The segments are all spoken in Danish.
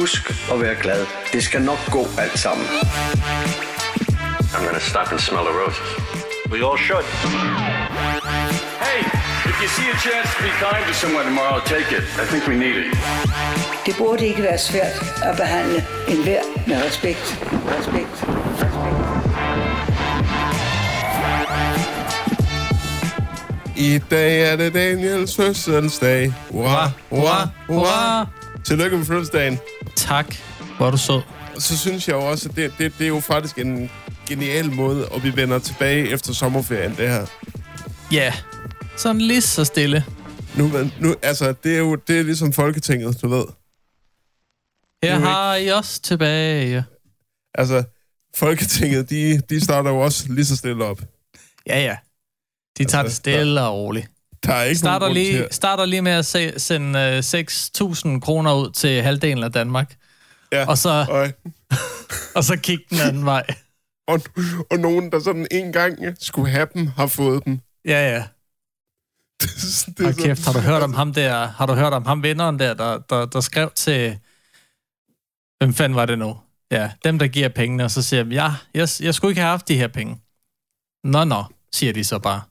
Husk at være glad. Det skal nok gå alt sammen. I'm gonna stop and smell the roses. We all should. Hey, if you see a chance to be kind to someone tomorrow, take it. I think we need it. Det burde ikke være svært at behandle enhver med respekt. Respekt. Respekt. I dag er det Daniels fødselsdag. Hurra, hurra, hurra. Tillykke med fødselsdagen. Tak. Hvor er du. Og så synes jeg jo også, at det, det, det er jo faktisk en genial måde, at vi vender tilbage efter sommerferien, det her. Ja, sådan lige så stille. Nu, nu, altså, det er jo det er ligesom Folketinget, du ved. Her Det er jo har I os tilbage. Altså, Folketinget, de, de starter jo også lige så stille op. Ja, ja. De tager det Altså, stille og roligt. Der er ikke Starter nogen lige, starter lige med at se, sende øh, 6.000 kroner ud til halvdelen af Danmark. Ja, Og så, og, og så kigge den anden vej. og, og nogen, der sådan en gang skulle have dem, har fået dem. Ja, ja. det er Hold kæft, har du hørt om ham der, har du hørt om ham vinderen der, der, der, der skrev til, hvem fanden var det nu? Ja, dem der giver pengene, og så siger de, ja, jeg, jeg skulle ikke have haft de her penge. Nå, nå, siger de så bare.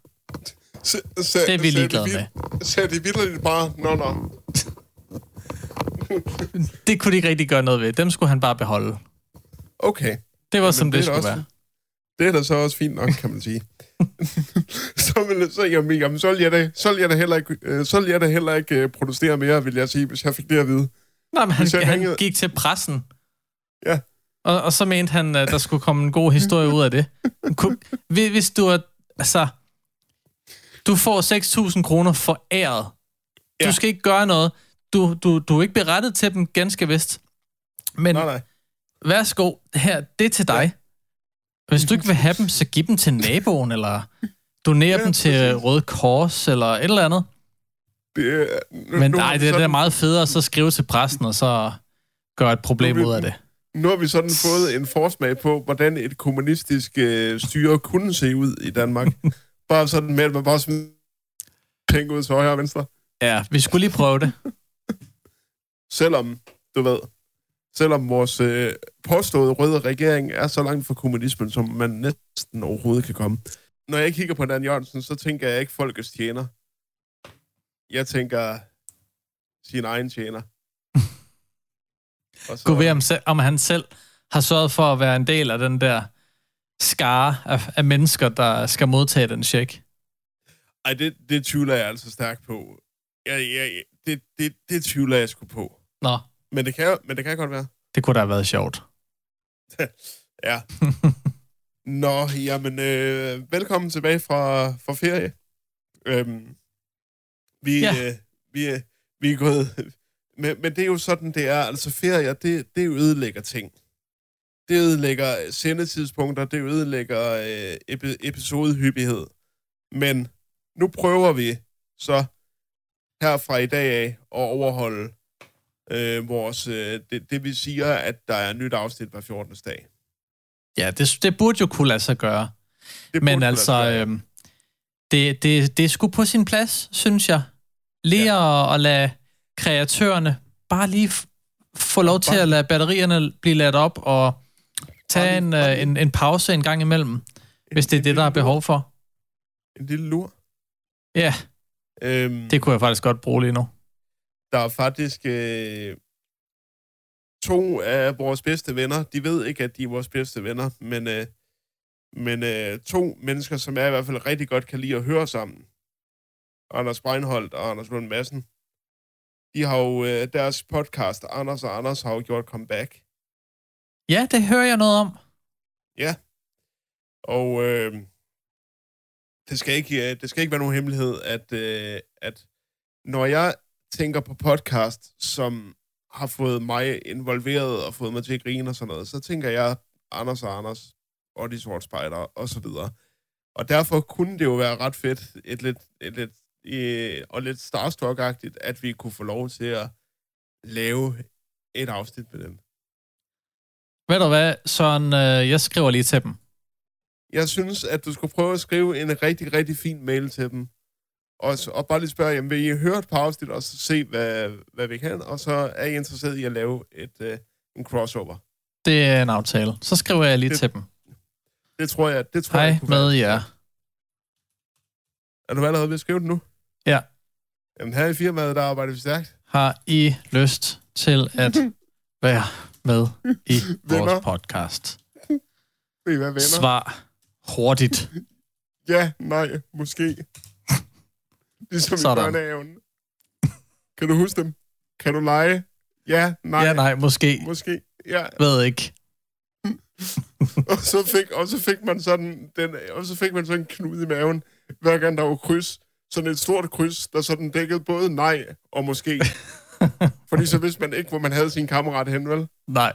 Så, så, Det er vi så ligeglade de vid- Så er de vildt bare, nå, nå. Det kunne de ikke rigtig gøre noget ved. Dem skulle han bare beholde. Okay. Det var, Jamen, som det, da skulle også, være. Det er da så også fint nok, kan man sige. så, vil, så, jamen, jamen, så vil jeg da, så vil jeg da heller ikke, øh, så vil jeg da heller ikke øh, protestere mere, vil jeg sige, hvis jeg fik det at vide. Nej, men han, han ringede- gik til pressen. Ja. Og, og så mente han, at der skulle komme en god historie ud af det. Hvis du er... Altså... Du får 6.000 kroner foræret. Du Ja. skal ikke gøre noget. Du, du, du er ikke berettet til dem, ganske vist. Men Nej, nej. værsgo, her, det er til dig. Hvis du ikke vil have dem, så giv dem til naboen, eller donere Ja, dem til præcis. Røde Kors, eller et eller andet. Det, er- nu, Men nej, det, det er sådan- meget federe at så skrive til præsten, og så gøre et problem vi- ud af det. Nu har vi sådan fået en forsmag på, hvordan et kommunistisk øh, styre kunne se ud i Danmark. bare sådan med, at man bare smider penge ud til højre og venstre. Ja, vi skulle lige prøve det. Selvom, du ved, selvom vores øh, påståede røde regering er så langt fra kommunismen, som man næsten overhovedet kan komme. Når jeg kigger på Dan Jørgensen, så tænker jeg ikke folkets tjener. Jeg tænker sin egen tjener. Gud ved, om, se- om han selv har sørget for at være en del af den der skare af, af mennesker, der skal modtage den check. Ej, det, det tvivler jeg altså stærkt på. Jeg, jeg, det, det, det tvivler jeg sgu på. Nå, Men det kan, men det kan godt være. det kunne da have været sjovt. Ja. Nå, jamen, øh, velkommen tilbage fra, fra ferie. Øhm, vi, Ja. ja. øh, vi, øh, vi er gået... Men, men det er jo sådan, det er. Altså, ferier, det, det ødelægger ting. Det ødelægger sendetidspunkter, det ødelægger øh, epi- episodehyppighed. Men nu prøver vi så her fra i dag af at overholde øh, vores... Øh, det, det vi siger, at der er nyt afsnit hver 14. dag. Ja, det, det burde jo kunne lade sig gøre. Det Men altså, gøre. øhm, det, det, det er sgu på sin plads, synes jeg. Lige ja. at, at lade kreatørerne bare lige få lov til at lade batterierne blive ladt op og lige- en, øh, en, en pause en gang imellem, hvis det er en det, der er behov for. En lille lur. Ja, Øhm, det kunne jeg faktisk godt bruge lige nu. Der er faktisk øh, to af vores bedste venner. De ved ikke, at de er vores bedste venner, men, øh, men øh, to mennesker, som jeg i hvert fald rigtig godt kan lide at høre sammen. Anders Breinholt og Anders Lund Madsen. De har jo øh, deres podcast, Anders og Anders, har jo gjort comeback. Ja, det hører jeg noget om. Ja. Og øh, det, skal ikke, øh, det skal ikke være nogen hemmelighed, at, øh, at når jeg tænker på podcast, som har fået mig involveret og fået mig til at grine og sådan noget, så tænker jeg Anders og Anders og de sorte spejder og så videre. Og derfor kunne det jo være ret fedt, et lidt, et lidt, øh, og lidt starstruck at vi kunne få lov til at lave et afsnit med dem. Ved du hvad, Søren, øh, jeg skriver lige til dem. Jeg synes, at du skulle prøve at skrive en rigtig, rigtig fin mail til dem. og, så- og bare lige spørge, jamen, vil I høre et par afsnit, og så se, hvad, hvad vi kan, og så er I interesseret i at lave et, øh, en crossover. Det er en aftale. Så skriver jeg lige Det- til dem. Det tror jeg, det tror Hej jeg med jer. Er du allerede ved at skrive det nu? Ja. Jamen, her i firmaet, der arbejder vi stærkt. Har I lyst til at være med i vores Venner. podcast? Vil I være venner? Svar hurtigt. Ja, nej, måske. Ligesom Sådan. i børnehaven. Kan du huske dem? Kan du lege? Ja, nej, Ja, nej, måske. måske. Ja, Ved ikke. og så fik, og så fik man sådan den, og så fik man sådan en knude i maven, hver gang der var kryds. Sådan et stort kryds, der sådan dækkede både nej og måske. Fordi så vidste man ikke, hvor man havde sin kammerat hen, vel? Det Nej,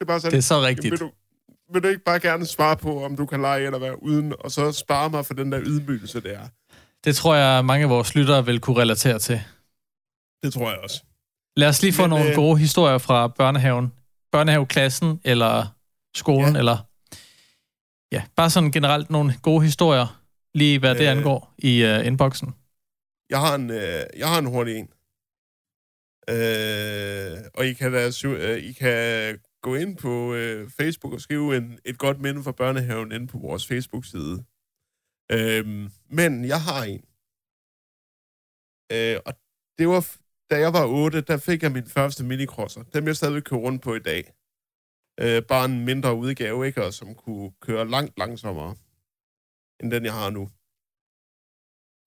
er bare sådan, det er så rigtigt. vil, du, vil du ikke bare gerne svare på, om du kan lege eller være uden, og så spare mig for den der ydmygelse, det er? Det tror jeg, mange af vores lyttere vil kunne relatere til. Det tror jeg også. Lad os lige få Men, nogle øh, gode historier fra børnehaven. Børnehaveklassen eller skolen, Ja. eller... Ja, bare sådan generelt nogle gode historier, lige hvad det Øh. angår i uh, inboxen. Jeg har en, øh, jeg har en hurtig en. Øh, og I kan, da, øh, I kan gå ind på øh, Facebook og skrive en, et godt minde fra børnehaven inde på vores Facebook-side. Øh, men jeg har en. Øh, og det var, da jeg var 8, der fik jeg min første minikrosser. Dem jeg stadig kører rundt på i dag. Øh, bare en mindre udgave, ikke? Og som kunne køre langt langsommere, end den jeg har nu.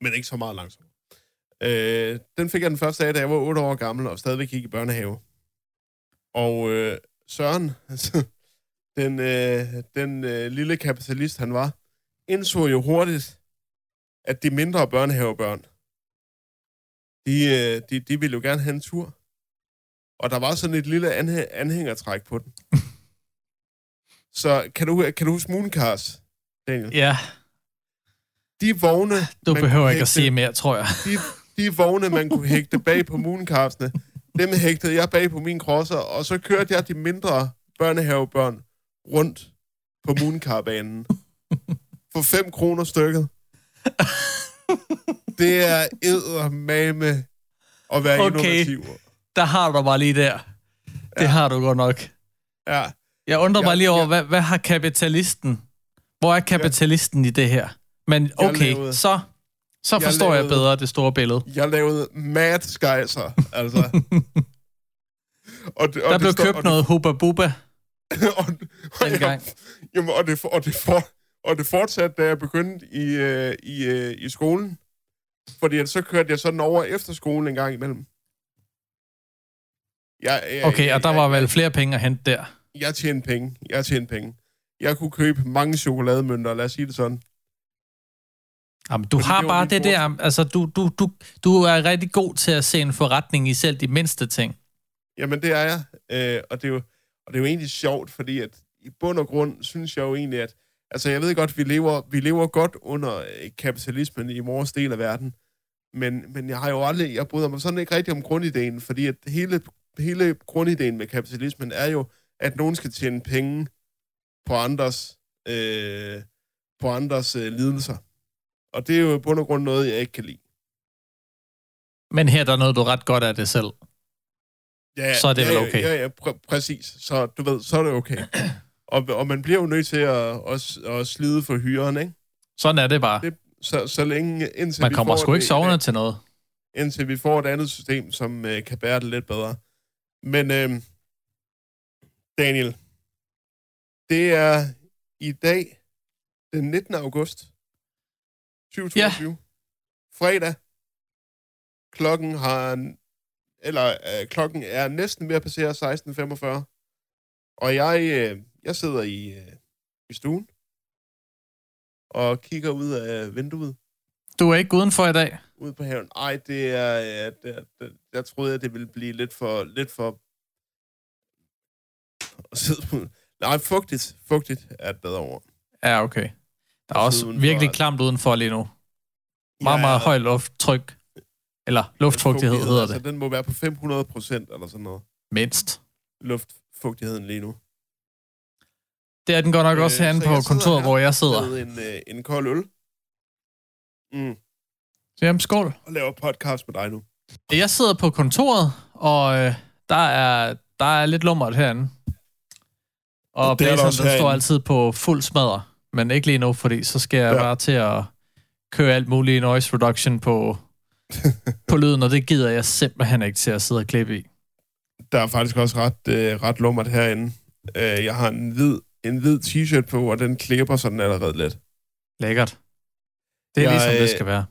Men ikke så meget langsommere. Øh, den fik jeg den første af, da jeg var 8 år gammel og stadigvæk gik i børnehave. Og øh, Søren, altså, den, øh, den øh, lille kapitalist han var, indså jo hurtigt, at de mindre børnehavebørn, de, øh, de, de ville jo gerne have en tur. Og der var sådan et lille anhæ- anhængertræk på den. Så kan du, kan du huske Mooncars, Daniel? Ja, De vogne... du behøver ikke at sige mere, tror jeg. de, de vogne, man kunne hægte bag på Mooncarsene, dem hægtede jeg bag på min crosser, og så kørte jeg de mindre børnehavebørn rundt på Mooncar-banen. For 5 kroner stykket. Det er eddermame at være Okay. innovativ. Der har du bare lige der. Det Ja. har du godt nok. Ja, Jeg undrer Ja, mig lige over, ja. hvad, hvad har kapitalisten? Hvor er kapitalisten i det her? Men okay, så, så jeg forstår jeg lavede- bedre det store billede. jeg lavede mad skejser, altså. og det, og Der det blev står- købt og noget Hubba Bubba og, og, dengang. Jamen, og det, og det, for, og det fortsatte, da jeg begyndte i, øh, i, øh, i skolen. Fordi så kørte jeg sådan over efter skolen en gang imellem. Jeg, jeg, Okay, og der jeg, var jeg, vel flere penge at hente der. Jeg tjente penge. Jeg tjente penge. Jeg kunne købe mange chokolademønter, lad os sige det sådan. Jamen, du Fordi har det bare det der, altså du, du, du, du er rigtig god til at se en forretning i selv de mindste ting. Jamen, det er jeg. Øh, og, det er jo, og det er jo egentlig sjovt, fordi at i bund og grund synes jeg jo egentlig, at altså jeg ved godt, vi lever, vi lever godt under øh, kapitalismen i vores del af verden, men, men jeg har jo aldrig, jeg bryder mig sådan ikke rigtig om grundideen, fordi at hele, hele grundideen med kapitalismen er jo, at nogen skal tjene penge på andres, øh, på andres øh, lidelser. Og det er jo i bund og grund noget, jeg ikke kan lide. Men her der er noget, du ret godt af det selv. Ja, Så er det ja, vel okay. Ja, ja, pr- præcis. Så du ved, så er det okay. og, og man bliver jo nødt til at, at, at slide for hyren, ikke? Sådan er det bare. Det, så, så længe, indtil Man kommer sgu ikke sovende til noget. Indtil vi får et andet system, som øh, kan bære det lidt bedre. Men øh, Daniel, det er i dag, den 19. august 2022. Fredag. Klokken har eller øh, klokken er næsten ved at passere 16.45. Og jeg, øh, jeg sidder i, øh, i stuen og kigger ud af vinduet Du er ikke udenfor i dag. ud på haven. Ej, det er... Ja, det, det, jeg troede, at det ville blive lidt for... Lidt for at sidde på- Nej, fugtigt. Fugtigt er et bedre ord. Ja, okay. Der er Og også udenfor, virkelig klamt udenfor lige nu. Meget, Ja, meget høj lufttryk. Eller luftfugtighed hedder altså, det. Den må være på 500 procent eller sådan noget. Mindst. Luftfugtigheden lige nu. Det er den godt nok også Øh, herinde så på kontoret, her hvor jeg sidder. Med en, øh, en kold øl. Mm. Så jamen, skål. og laver podcast med dig nu. Jeg sidder på kontoret, og øh, der, er, der er lidt lummert herinde. Og, Og det er der blæseren, også den står herinde. altid på fuld smadre. Men ikke lige nu, fordi så skal jeg Ja. bare til at køre alt muligt noise reduction på, på lyden, og det gider jeg simpelthen ikke til at sidde og klippe i. Der er faktisk også ret, øh, ret lummert herinde. Øh, jeg har en hvid, en hvid t-shirt på, og den klipper sådan allerede lidt. Lækkert. Det er Jeg, ligesom det øh, skal være.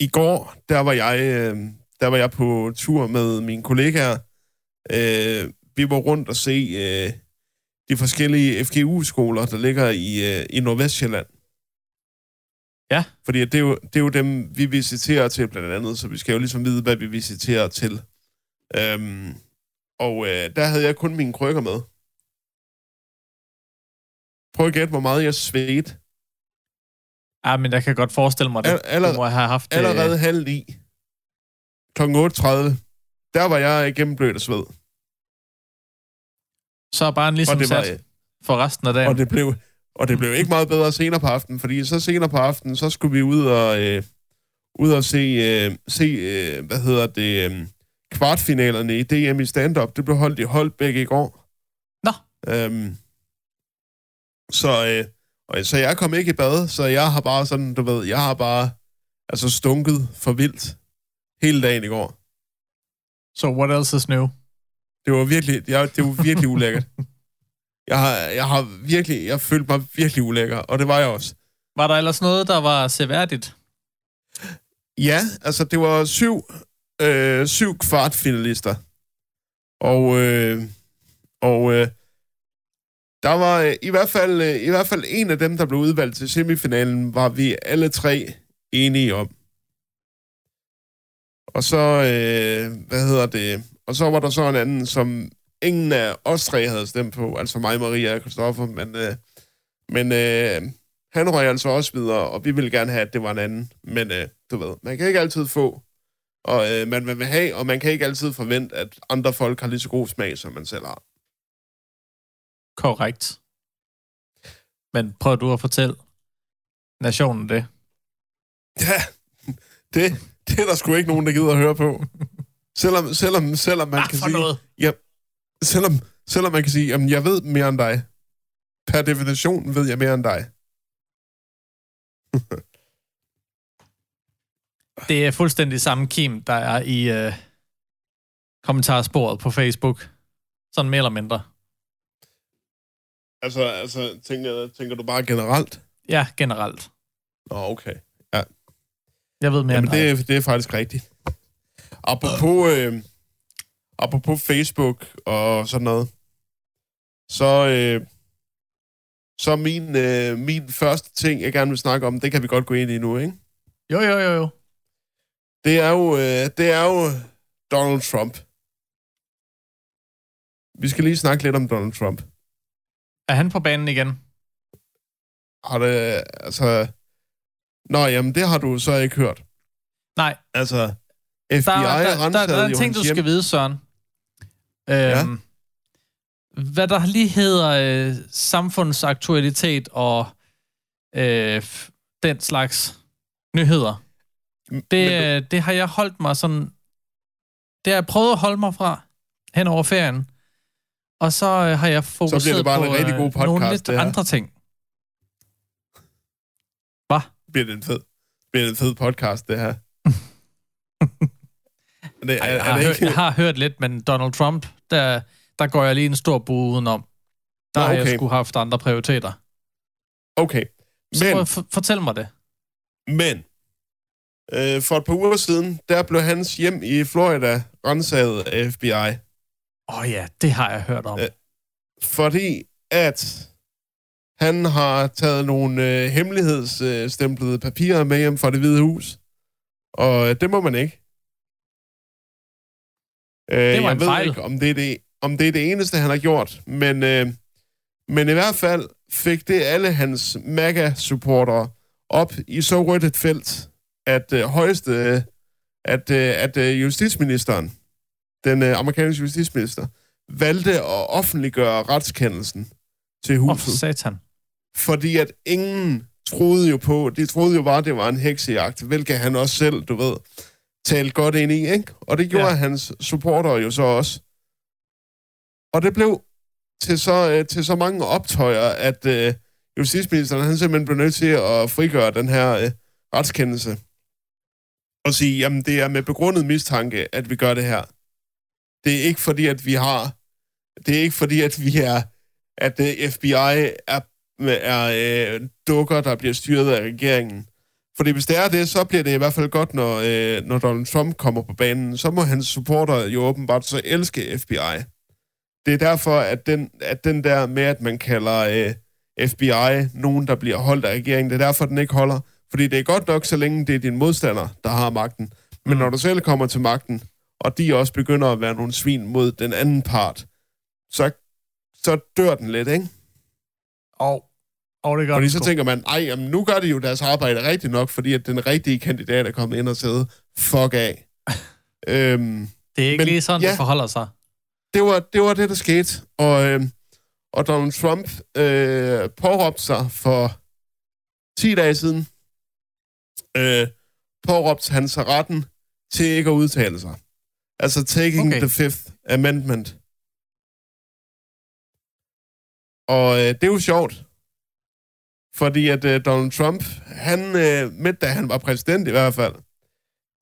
I går, der var jeg, øh, der var jeg på tur med mine kollegaer. Øh, vi var rundt og se øh, de forskellige FGU-skoler, der ligger i, øh, i Nordvestjylland. Ja. Fordi det er, jo, det er jo dem, vi visiterer til blandt andet, så vi skal jo ligesom vide, hvad vi visiterer til. Øhm, og øh, der havde jeg kun mine krykker med. Prøv at gætte, hvor meget jeg svedte. Ja, men jeg kan godt forestille mig det. Al- allerede- du må have haft det. Allerede halv ni. Klokken 8.30. Der var jeg gennemblødt af sved. Så er bare ligesom Og det var, sat for resten af dagen. og det blev, og det blev ikke meget bedre senere på aftenen, fordi så senere på aftenen, så skulle vi ud og, øh, ud og se, øh, se øh, hvad hedder det, øh, kvartfinalerne i DM i stand-up. Det blev holdt i Holbæk i går. Nå. Øhm, så, øh, og, så jeg kom ikke i bad, så jeg har bare sådan, du ved, jeg har bare altså stunket for vildt hele dagen i går. So what else is new? Det var virkelig, jeg, det var virkelig ulækkert. Jeg har, jeg har virkelig, jeg følte mig virkelig ulækker, og det var jeg også. Var der ellers noget, der var seværdigt? Ja, altså det var syv, øh, syv kvartfinalister. Og, øh, og øh, der var øh, i hvert fald øh, i hvert fald en af dem, der blev udvalgt til semifinalen, var vi alle tre enige om. Og så, øh, hvad hedder det, og så var der så en anden, som ingen af os tre havde stemt på, altså mig, Maria og Christoffer, men, øh, men øh, han røg altså også videre, og vi ville gerne have, at det var en anden. Men øh, du ved, man kan ikke altid få, og øh, man vil have, og man kan ikke altid forvente, at andre folk har lige så god smag, som man selv har. Korrekt. Men prøv du at fortælle nationen det. Ja, det, det er der sgu ikke nogen, der gider at høre på. Selvom, selvom, selvom man Ah, kan sige, noget. Ja, selvom, selvom man kan sige, jamen jeg ved mere end dig. Per definition ved jeg mere end dig. Det er fuldstændig samme kim, der er i øh, kommentarsporet på Facebook. Sådan mere eller mindre. Altså, altså tænker, tænker du bare generelt? Ja, generelt. Nå, okay. Jeg ved mere Jamen, det, er- det er faktisk rigtigt. Apropos, øh, apropos Facebook og sådan noget, så, øh, så min, øh, min første ting, jeg gerne vil snakke om, det kan vi godt gå ind i nu, ikke? Jo, jo, jo, jo. Det er jo, øh, det er jo Donald Trump. Vi skal lige snakke lidt om Donald Trump. Er han på banen igen? Har det, altså... Nå, jamen, det har du så ikke hørt. Nej, Altså, FBI der, der, der, der, er en ting, du hjem. skal vide, Søren. Øhm, Hvad der lige hedder øh, samfundsaktualitet og øh, den slags nyheder, Men det, du- øh, det har jeg holdt mig sådan... Det har jeg prøvet at holde mig fra hen over ferien. Og så øh, har jeg fokuseret bare på en rigtig god øh, podcast, nogle lidt det andre ting. Hvad? bliver det en fed, bliver det en fed podcast, det her. Det, er, Ej, jeg, er, har det hørt, ikke... jeg har hørt lidt, men Donald Trump, der, der går jeg lige en stor bue udenom. Der Nå, har jeg okay. sgu haft andre prioriteter. Okay, Så men, prøv, for, fortæl mig det. men øh, for et par uger siden, der blev hans hjem i Florida renset af FBI. Åh oh ja, det har jeg hørt om. Øh, fordi at han har taget nogle øh, hemmelighedsstemplede papirer med hjem fra det hvide hus. Og øh, det må man ikke. Øh, Det var jeg ved fejl. ikke, om det, er det, om det er det eneste, han har gjort. Men, øh, men i hvert fald fik det alle hans MAGA-supportere op i så rødt et felt, at øh, højeste, øh, at, øh, at øh, justitsministeren, den øh, amerikanske justitsminister, valgte at offentliggøre retskendelsen til Åh, oh, huset, satan. fordi at ingen troede jo på, de troede jo bare, det var en heksejagt, hvilket han også selv, du ved, talte godt ind i, ikke? Og det gjorde ja. Hans supporter jo så også. Og det blev til så, øh, til så mange optøjer, at øh, justitsministeren han simpelthen blev nødt til at frigøre den her øh, retskendelse. Og sige, jamen det er med begrundet mistanke, at vi gør det her. Det er ikke fordi, at vi har... Det er ikke fordi, at vi er... At øh, FBI er, er øh, dukker, der bliver styret af regeringen. Fordi hvis det er det, så bliver det i hvert fald godt, når, øh, når Donald Trump kommer på banen. Så må hans supporter jo åbenbart så elske FBI. Det er derfor, at den, at den der med, at man kalder øh, FBI nogen, der bliver holdt af regeringen, det er derfor, den ikke holder. Fordi det er godt nok, så længe det er din modstander, der har magten. Men når du selv kommer til magten, og de også begynder at være nogle svin mod den anden part, så, så dør den lidt, ikke? Og, og det gør Fordi så sgu. tænker man, ej, jamen, nu gør de jo deres arbejde rigtigt nok, fordi at den rigtige kandidat er kommet ind og sidde. Fuck af. øhm, Det er ikke men- lige sådan, ja. det forholder sig. det, var, det var det, der skete. Og, øhm, og Donald Trump øh, påråbte sig for 10 dage siden, øh, påråbte han sig retten til ikke at udtale sig. Altså taking okay. the Fifth Amendment. Og øh, det er jo sjovt, fordi at øh, Donald Trump, han, øh, midt da han var præsident i hvert fald,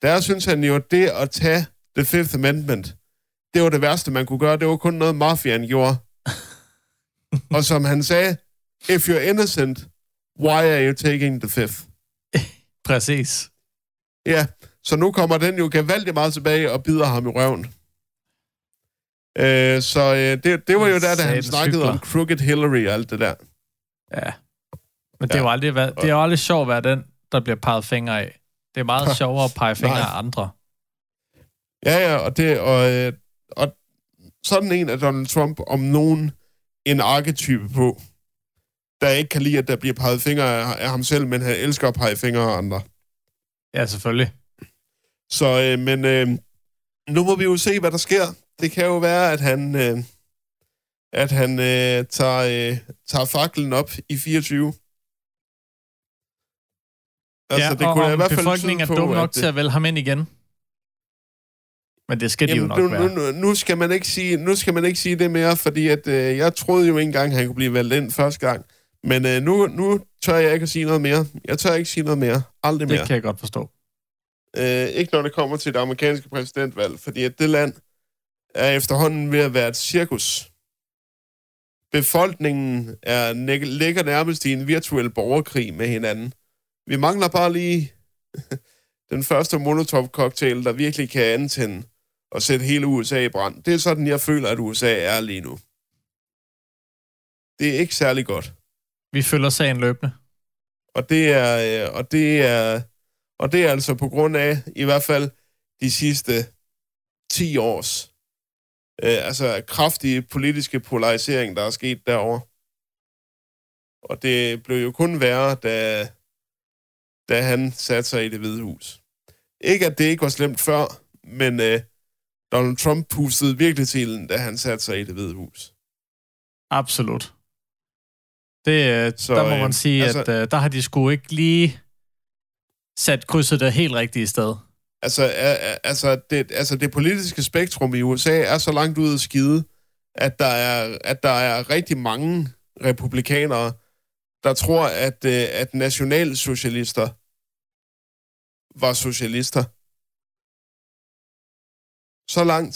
der synes han jo, at det at tage the Fifth Amendment, det var det værste, man kunne gøre. Det var kun noget, mafiaen gjorde. og som han sagde, if you're innocent, why are you taking the fifth? Præcis. Ja, så nu kommer den jo gevaldigt meget tilbage og bider ham i røven. Øh, så øh, det, det var jo der, da han snakkede om. Crooked Hillary og alt det der. Ja. Men det er jo aldrig, været- det er jo aldrig sjovt at være den, der bliver peget fingre af. Det er meget sjovere at pege fingre af andre. Ja, ja, og, det, og, øh, og sådan en af Donald Trump om nogen en arketype på, der ikke kan lide, at der bliver peget fingre af, af ham selv, men han elsker at pege fingre af andre. Ja, selvfølgelig. Så, øh, men øh, nu må vi jo se, hvad der sker. Det kan jo være, at han, øh, at han øh, tager, øh, tager faklen op i 24. Altså, ja, det og kunne da om i hvert fald befolkningen er dum på, nok at, til at vælge ham ind igen. Men det skal de jo Jamen, nok nu, være. nu, nu, skal man ikke sige, nu skal man ikke sige det mere, fordi at, øh, jeg troede jo ikke engang, han kunne blive valgt ind første gang. Men øh, nu, nu tør jeg ikke at sige noget mere. Jeg tør ikke sige noget mere. Aldrig mere. Det kan jeg godt forstå. Øh, ikke når det kommer til det amerikanske præsidentvalg, fordi at det land er efterhånden ved at være et cirkus. Befolkningen er, ligger nærmest i en virtuel borgerkrig med hinanden. Vi mangler bare lige den første Molotov-cocktail, der virkelig kan antænde og sætte hele USA i brand. Det er sådan, jeg føler, at USA er lige nu. Det er ikke særlig godt. Vi følger sagen løbende. Og det er, øh, og det er, og det er altså på grund af, i hvert fald de sidste 10 års, øh, altså kraftige politiske polarisering, der er sket derovre. Og det blev jo kun værre, da, da han satte sig i det hvide hus. Ikke at det ikke var slemt før, men øh, Donald Trump pustede virkelig til, ilden, da han satte sig i det hvide hus. Absolut. Det, øh, Så, der må øh, man sige, altså- at øh, der har de sgu ikke lige sat krydset det helt rigtige sted. Altså, altså, det, altså det politiske spektrum i USA er så langt ude at skide, at der er, at der er rigtig mange republikanere, der tror, at, øh, at nationalsocialister var socialister. Så langt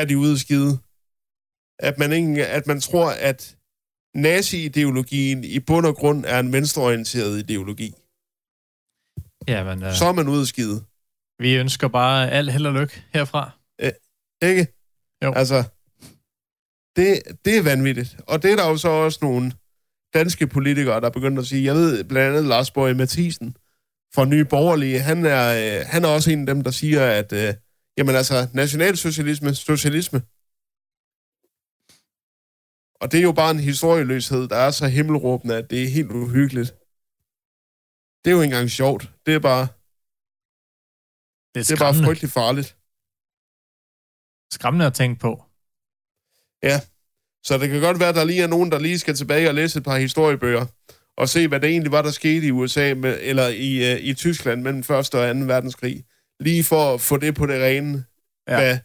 er de ude skide, at man, ikke, at man tror, at nazi-ideologien i bund og grund er en venstreorienteret ideologi. Ja, men øh, Så er man ude skide. vi ønsker bare al held og lykke herfra. Ikke? Jo. Altså, det, det er vanvittigt. Og det er der jo så også nogle danske politikere, der begynder at sige, jeg ved blandt andet Lars Borg Mathisen fra Nye Borgerlige, han er, øh, han er også en af dem, der siger, at øh, jamen altså, nationalsocialisme, socialisme. Og det er jo bare en historieløshed, der er så himmelråbende, at det er helt uhyggeligt. Det er jo ikke engang sjovt. Det er bare, Det er det er bare frygtelig farligt. skræmmende at tænke på. Så det kan godt være, at der lige er nogen, der lige skal tilbage og læse et par historiebøger, og se, hvad det egentlig var, der skete i USA, med, eller i, uh, i Tyskland mellem 1. og 2. verdenskrig. Lige for at få det på det rene, ja. hvad,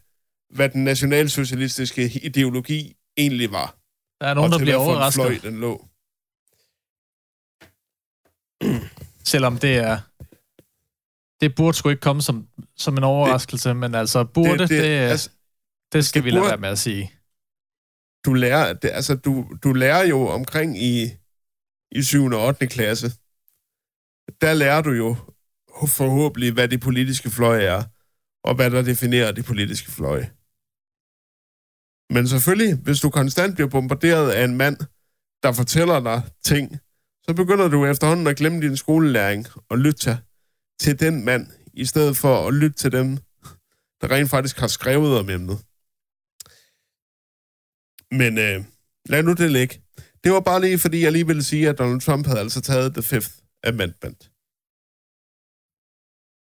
hvad den nationalsocialistiske ideologi egentlig var. Der er nogen, og der bliver overrasket, Fløj, den lå. selvom det er... Det burde sgu ikke komme som, som en overraskelse, det, men altså burde, det, det, det, altså, det skal det vi lade burde- være med at sige du lærer, det, altså, du, du lærer jo omkring i, i 7. og 8. klasse, der lærer du jo forhåbentlig, hvad de politiske fløje er, og hvad der definerer de politiske fløje. Men selvfølgelig, hvis du konstant bliver bombarderet af en mand, der fortæller dig ting, så begynder du efterhånden at glemme din skolelæring og lytte til den mand, i stedet for at lytte til dem, der rent faktisk har skrevet om emnet. Men øh, lad nu det ligge. Det var bare lige, fordi jeg lige ville sige, at Donald Trump havde altså taget The Fifth Amendment.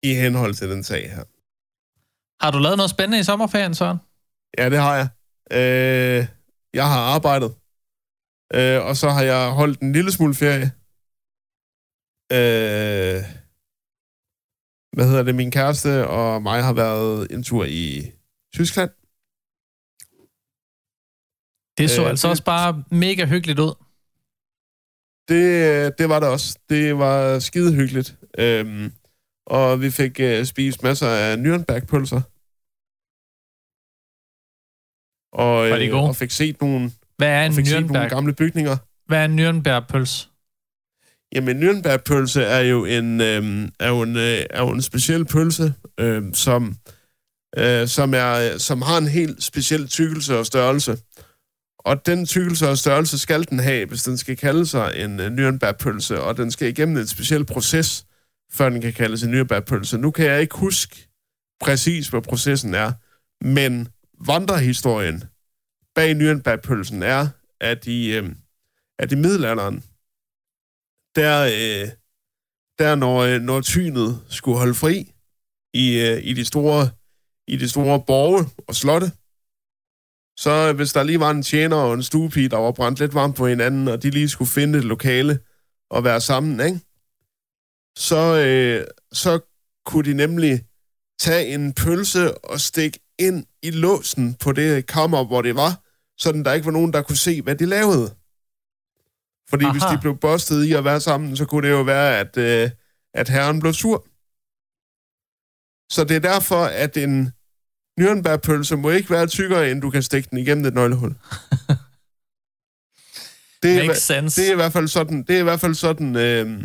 I henhold til den sag her. Har du lavet noget spændende i sommerferien, Søren? Ja, det har jeg. Øh, jeg har arbejdet. Øh, og så har jeg holdt en lille smule ferie. Øh, hvad hedder det? Min kæreste og mig har været en tur i Tyskland. Det så Øh, øh, altså det- også bare mega hyggeligt ud. Det, det var det også. Det var skide hyggeligt. Øhm, og vi fik øh, spist masser af Nürnberg-pølser. Og, øh, gode? og fik set nogle, Hvad er en fik set nogle Nürnberg? gamle bygninger. Hvad er en Nürnberg-pøls? Jamen, Nürnberg-pølse er jo en, øhm, er jo en, øh, er jo en speciel pølse, øhm, som, øh, som, er, som har en helt speciel tykkelse og størrelse. Og den tykkelse og størrelse skal den have, hvis den skal kalde sig en øh, Nürnbergpølse, og den skal igennem en speciel proces, før den kan kaldes en Nürnbergpølse. Nu kan jeg ikke huske præcis, hvad processen er, men vandrehistorien bag Nürnbergpølsen er, at i, øh, at i middelalderen, der, øh, der når, øh, når tynet skulle holde fri i, øh, i, de store, i de store borge og slotte, så øh, hvis der lige var en tjener og en stuepige, der var brændt lidt varmt på hinanden, og de lige skulle finde et lokale og være sammen, ikke? Så, øh, så kunne de nemlig tage en pølse og stikke ind i låsen på det kammer, hvor det var, sådan der ikke var nogen, der kunne se, hvad de lavede. Fordi Aha. hvis de blev bustet i at være sammen, så kunne det jo være, at, øh, at herren blev sur. Så det er derfor, at en Nürnberg-pølse må ikke være tykkere, end du kan stikke den igennem et nøglehul. Det er, Makes sense. det er i hvert fald sådan, det er i hvert fald sådan øh,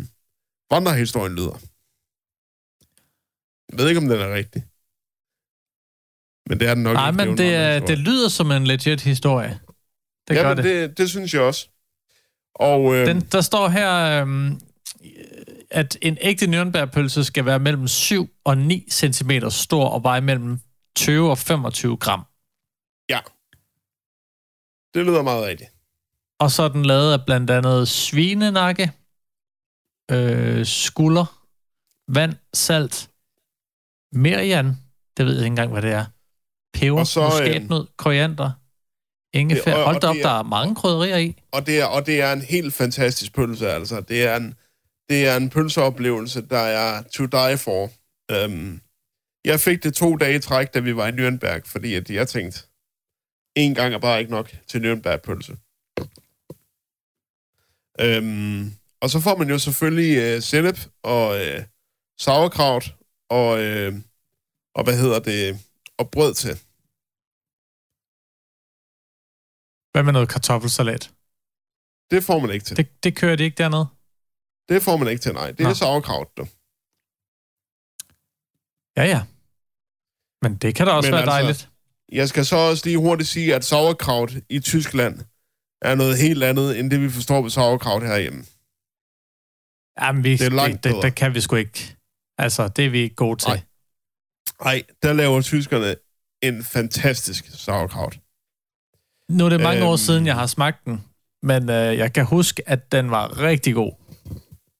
vandrehistorien lyder. Jeg ved ikke, om den er rigtig. Men det er den nok Nej, ikke. men en det, er, det lyder som en legit historie. Det ja, gør det. det. det. synes jeg også. Og øh, Den, der står her, øhm, at en ægte Nürnberg-pølse skal være mellem 7 og 9 cm stor og veje mellem 20 og 25 gram. det lyder meget rigtigt. Og så er den lavet af blandt andet svinenakke, øh, skulder, vand, salt, merian, det ved jeg ikke engang, hvad det er, peber, Og så, øh, muskatnød, koriander, ingefær. Og- Hold og da op, er- der er mange krydderier i. Og det er, og det er en helt fantastisk pølse, altså. Det er en, det er en pølseoplevelse, der er to die for. Um, jeg fik det to dage i træk, da vi var i Nürnberg, fordi at jeg tænkte, en gang er bare ikke nok til Nürnberg-pølse. Um, og så får man jo selvfølgelig uh, sennep og uh, sauerkraut og, uh, og hvad hedder det, og brød til. Hvad med noget kartoffelsalat? Det får man ikke til. Det, Det, det kører de ikke dernede. det får man ikke til, nej. Det Nå. er sauerkraut, du. Ja, ja. Men det kan da også Men være altså- dejligt. Jeg skal så også lige hurtigt sige, at sauerkraut i Tyskland er noget helt andet, end det vi forstår ved sauerkraut herhjemme. Jamen, vi, det er langt det, det, det kan vi sgu ikke. Altså, det er vi ikke gode til. Nej. Nej, der laver tyskerne en fantastisk sauerkraut. Nu er det mange år Øhm. siden, jeg har smagt den, men øh, jeg kan huske, at den var rigtig god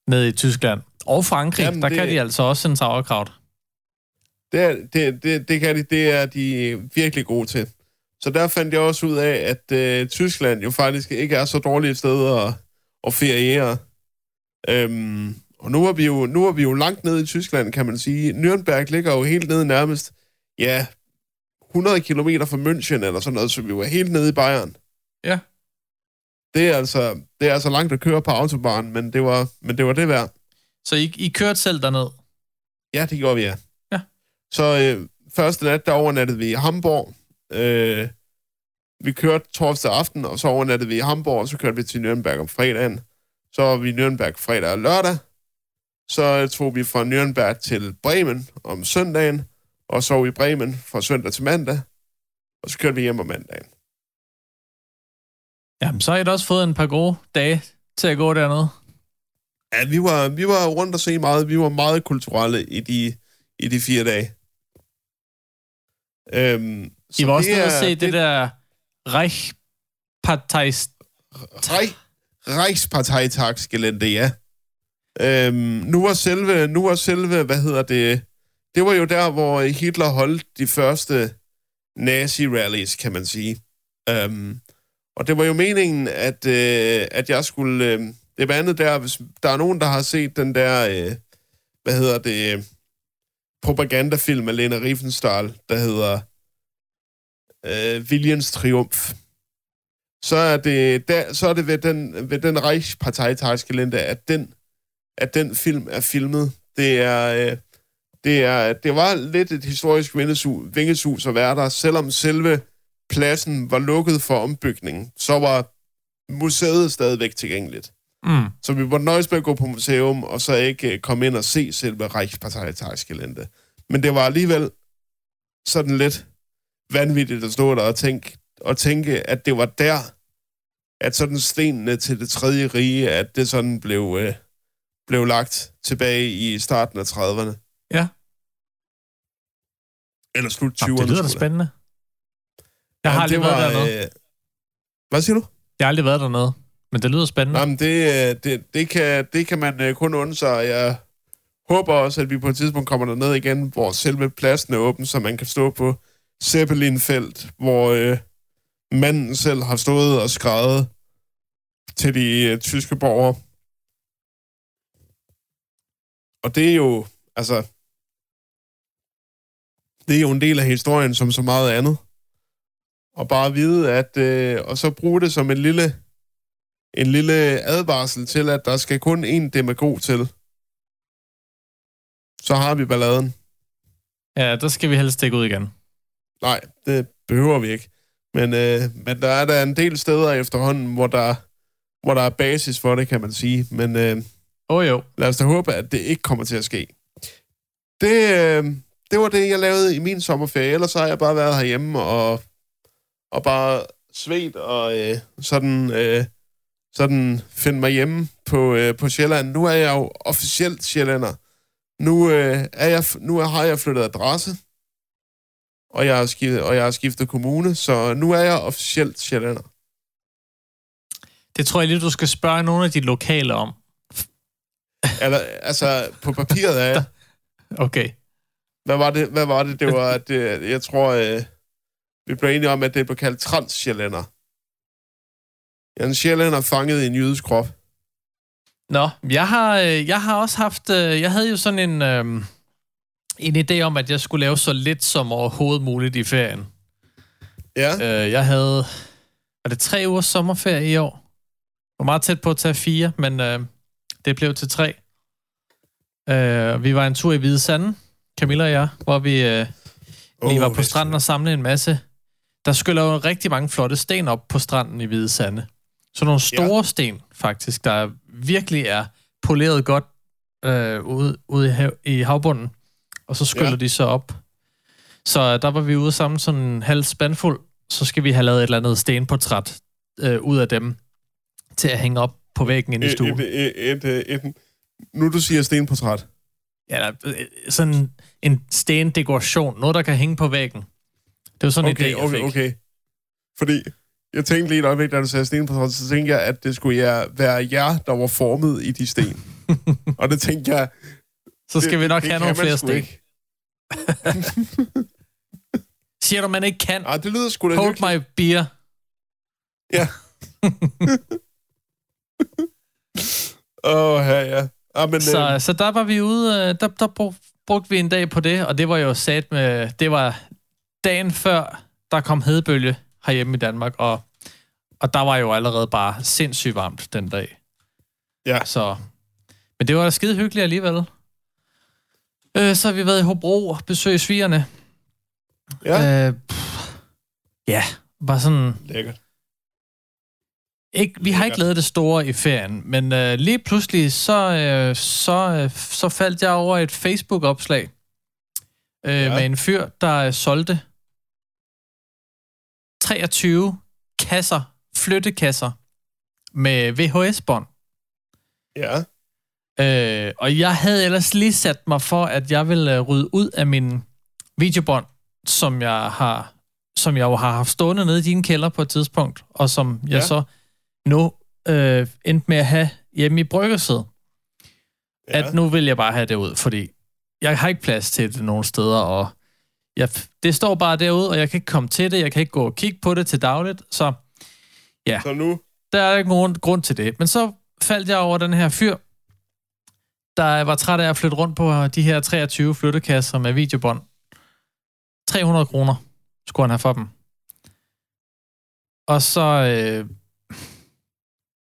nede i Tyskland. Og Frankrig, Jamen, der det- kan de altså også en sauerkraut. Det, er, det, det, det kan de, det er de virkelig gode til. så der fandt jeg også ud af, at øh, Tyskland jo faktisk ikke er så dårligt et sted at, at feriere. Øhm, og nu er, vi jo, nu er vi jo langt nede i Tyskland, kan man sige. Nürnberg ligger jo helt nede nærmest, ja, 100 km fra München eller sådan noget, så vi var helt nede i Bayern. Ja. Det er altså, det er altså langt at køre på autobahn, men det var, men det, var det værd. Så I, I kørte selv derned? Ja, det gjorde vi, ja. Så øh, første nat, der overnattede vi i Hamburg. Øh, vi kørte torsdag aften, og så overnattede vi i Hamburg, og så kørte vi til Nürnberg om fredagen. Så var vi i Nürnberg fredag og lørdag. Så tog vi fra Nürnberg til Bremen om søndagen, og så i Bremen fra søndag til mandag. Og så kørte vi hjem om mandagen. Jamen, så har I da også fået en par gode dage til at gå dernede. Ja, vi var, vi var rundt og se meget. Vi var meget kulturelle i de, i de fire dage. Øhm, I var også nede og se er- det, der Reichsparteis... Reich, Reichsparteitagsgelände, ja. Øhm, nu var selve, nu var selve, hvad hedder det, det var jo der, hvor Hitler holdt de første nazi-rallies, kan man sige. Øhm, og det var jo meningen, at, øh, at jeg skulle... Øh, det var andet der, hvis der er nogen, der har set den der, øh, hvad hedder det, propagandafilm af Lena Riefenstahl, der hedder øh, Viljens Triumf så er det, der, så er det ved den, ved den Reichsparteitagskalender, at den, at den film er filmet. Det er, øh, det er, det var lidt et historisk vingesus, at være der, selvom selve pladsen var lukket for ombygning, så var museet stadigvæk tilgængeligt. Mm. Så vi var nøjes med at gå på museum, og så ikke øh, komme ind og se selve Reichsparteitagskalender. Men det var alligevel sådan lidt vanvittigt at stå der og tænke, og tænke, at det var der, at sådan stenene til det tredje rige, at det sådan blev, øh, blev lagt tilbage i starten af 30'erne. Ja. Eller slut 20'erne. Jamen, det lyder da spændende. Jeg har aldrig været dernede. Øh, hvad siger du? Jeg har aldrig været dernede, men det lyder spændende. Jamen, det, øh, det, det, kan, det kan man øh, kun undre sig. Jeg håber også, at vi på et tidspunkt kommer derned igen, hvor selve pladsen er åben, så man kan stå på Zeppelinfelt, hvor øh, manden selv har stået og skrevet til de øh, tyske borgere. Og det er jo, altså, det er jo en del af historien som så meget andet. Og bare vide, at, øh, og så bruge det som en lille, en lille advarsel til, at der skal kun én demagog til. Så har vi balladen. Ja, der skal vi helst ikke ud igen. Nej, det behøver vi ikke. Men, øh, men der er der en del steder efterhånden, hvor der, hvor der er basis for det, kan man sige. Men øh, Åh oh, jo. lad os da håbe, at det ikke kommer til at ske. Det, øh, det var det, jeg lavede i min sommerferie. Ellers så har jeg bare været herhjemme og, og bare svedt og øh, sådan, øh, sådan finde mig hjemme på, øh, på Sjælland. Nu er jeg jo officielt sjællander. Nu, øh, er jeg, nu har jeg flyttet adresse, og jeg, har skiftet, og jeg har skiftet kommune, så nu er jeg officielt sjællander. Det tror jeg lige, du skal spørge nogle af de lokale om. Eller, altså, på papiret er jeg. Okay. Hvad var det, hvad var det? det var, at det, jeg tror, øh, vi blev enige om, at det blev kaldt transsjællander. Jeg er en sjællander fanget i en jødisk krop. Nå, jeg har, øh, jeg har også haft... øh, Jeg havde jo sådan en, øh, en idé om, at jeg skulle lave så lidt som overhovedet muligt i ferien. Ja, Øh, jeg havde... Var det tre ugers sommerferie i år? Jeg var meget tæt på at tage fire, men øh, det blev til tre. Øh, vi var en tur i Hvide Sande, Camilla og jeg, hvor vi, øh, vi var på er stranden og samlede en masse. Der skyller jo rigtig mange flotte sten op på stranden i Hvide Sande. Så nogle store ja. sten, faktisk, der virkelig er poleret godt øh, ude, ude i, hav, i havbunden. Og så skyller Ja. de så op. Så der var vi ude sammen sådan en halv spandfuld. Så skal vi have lavet et eller andet stenportræt øh, ud af dem til at hænge op på væggen inde i stuen. et, et, et, et, nu du siger stenportræt. Ja, øh, sådan en stendekoration. Noget, der kan hænge på væggen. Det var sådan en Okay, idé, jeg okay, fik. okay. Fordi jeg tænkte lige et øjeblik, da du sagde stenportræt, så tænkte jeg, at det skulle være jer, der var formet i de sten. og det tænkte jeg... Så skal det, vi nok det have nogle flere sten. Siger du, man ikke kan? Ah, det lyder sgu da Hold hyggeligt. my beer. Ja. Åh, oh, ja, ja. Ah, men, Så, øh, så der var vi ude, øh, der, der brug- brugte vi en dag på det, og det var jo sat med, det var dagen før, der kom hedebølge herhjemme i Danmark, og, og der var jo allerede bare sindssygt varmt den dag. Ja. Så, men det var skide hyggeligt alligevel. Øh, så har vi været i Hobro og besøgt svigerne. ja, Øh, pff, ja, bare sådan... lækkert. Ikke, vi har ikke Lækkert. lavet det store i ferien, men øh, lige pludselig så, øh, så, øh, så faldt jeg over et Facebook-opslag øh, ja. med en fyr, der øh, solgte 23 kasser, flyttekasser med VHS-bånd. Ja, Øh, og jeg havde ellers lige sat mig for, at jeg ville øh, rydde ud af min videobånd, som jeg har som jeg jo har haft stående nede i din kælder på et tidspunkt, og som jeg Ja. så nu øh, endte med at have hjemme i bryggerset. ja. At nu vil jeg bare have det ud, fordi jeg har ikke plads til det nogen steder, og jeg, det står bare derude, og jeg kan ikke komme til det, jeg kan ikke gå og kigge på det til dagligt, så Så nu, der er ikke nogen grund til det. Men så faldt jeg over den her fyr, der var træt af at flytte rundt på de her 23 flyttekasser med videobånd. 300 kroner skulle han have for dem. Og så, øh,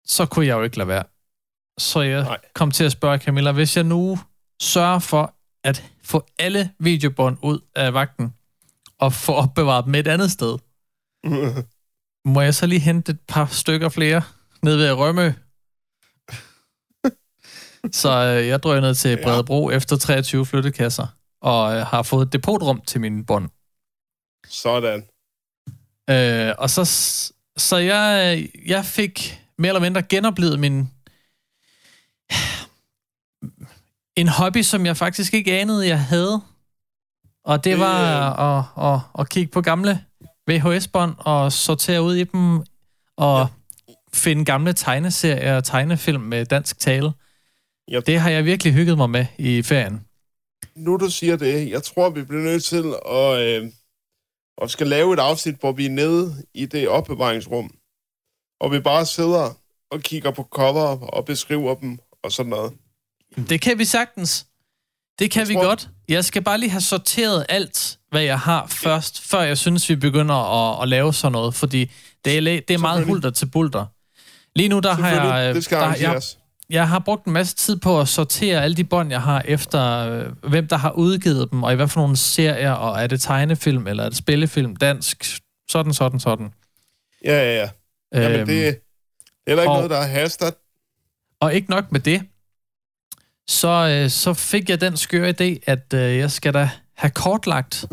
så kunne jeg jo ikke lade være. Så jeg Nej. kom til at spørge Camilla, hvis jeg nu sørger for at få alle videobånd ud af vagten, og få opbevaret dem et andet sted, må jeg så lige hente et par stykker flere ned ved Rømø? så øh, jeg drønede til Ja. Bredebro efter 23 flyttekasser, og øh, har fået et depotrum til mine bånd. sådan. Øh, og så, så jeg, øh, jeg fik mere eller mindre genoplevet min... En hobby, som jeg faktisk ikke anede, jeg havde. Og det var øh, at, at, at kigge på gamle VHS-bånd og sortere ud i dem og finde gamle tegneserier og tegnefilm med dansk tale. Yep. Det har jeg virkelig hygget mig med i ferien. Nu du siger det, jeg tror, vi bliver nødt til at, øh, at skal lave et afsnit, hvor vi er nede i det opbevaringsrum, og vi bare sidder og kigger på cover og beskriver dem og sådan noget. Det kan vi sagtens. Det kan Jeg vi tror- godt. Jeg skal bare lige have sorteret alt, hvad jeg har først, før jeg synes, vi begynder at, at lave sådan noget, fordi det er, det er meget hulter til bulter. Lige nu, der har jeg, det skal der, jeg, jeg har brugt en masse tid på at sortere alle de bånd, jeg har, efter øh, hvem der har udgivet dem, og i hvad for nogle serier, og er det tegnefilm, eller er det spillefilm, dansk, sådan, sådan, sådan. Ja, ja, ja. Jamen, Øhm, det, det er heller ikke og- noget, der er haster. Og ikke nok med det, så, øh, så fik jeg den skøre idé, at øh, jeg skal da have kortlagt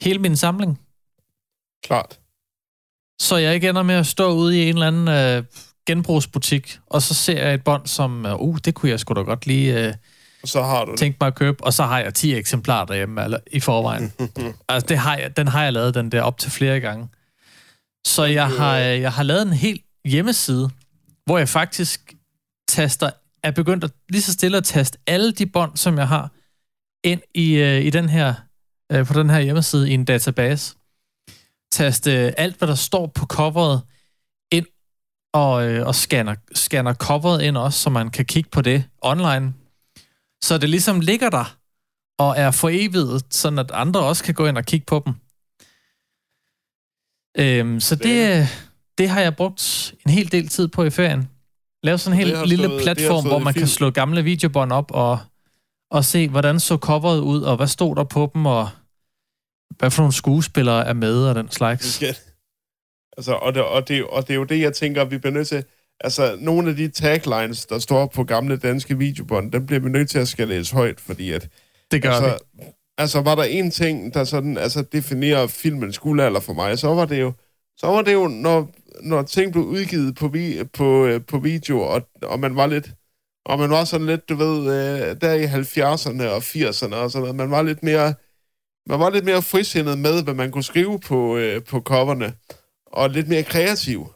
hele min samling, Klart. så jeg ikke ender med at stå ude i en eller anden øh, genbrugsbutik, og så ser jeg et bånd, som, øh, uh, det kunne jeg sgu da godt lige øh, så har du tænke mig at købe, og så har jeg 10 eksemplarer derhjemme eller, i forvejen. altså, det har jeg, den har jeg lavet, den der, op til flere gange. Så jeg har, øh, jeg har lavet en helt hjemmeside, hvor jeg faktisk taster, er begyndt at lige så stille at taste alle de bånd, som jeg har, ind i, øh, i den her, øh, på den her hjemmeside i en database. Taste øh, alt, hvad der står på coveret, ind og, øh, og scanner, scanner coveret ind også, så man kan kigge på det online. Så det ligesom ligger der og er for evigt, sådan at andre også kan gå ind og kigge på dem. Øhm, så det, det har jeg brugt en hel del tid på i ferien. Lave sådan en helt lille stået- platform, hvor man kan slå gamle videobånd op og, og se, hvordan så coveret ud, og hvad stod der på dem, og hvad for nogle skuespillere er med, og den slags. skal, altså, og, det, og, det, og det er jo det, jeg tænker, vi bliver nødt til... Altså, nogle af de taglines, der står på gamle danske videobånd, dem bliver vi nødt til at skal læse højt, fordi at... Det gør altså, vi. altså, var der en ting, der sådan, altså, definerer filmens guldalder for mig, så var det jo, så var det jo når, når ting blev udgivet på, vi, på, øh, på video, og, og man var lidt... Og man var sådan lidt, du ved, øh, der i 70'erne og 80'erne og sådan noget, man var lidt mere... Man var lidt mere frisindet med, hvad man kunne skrive på, øh, på coverne, og lidt mere kreativ.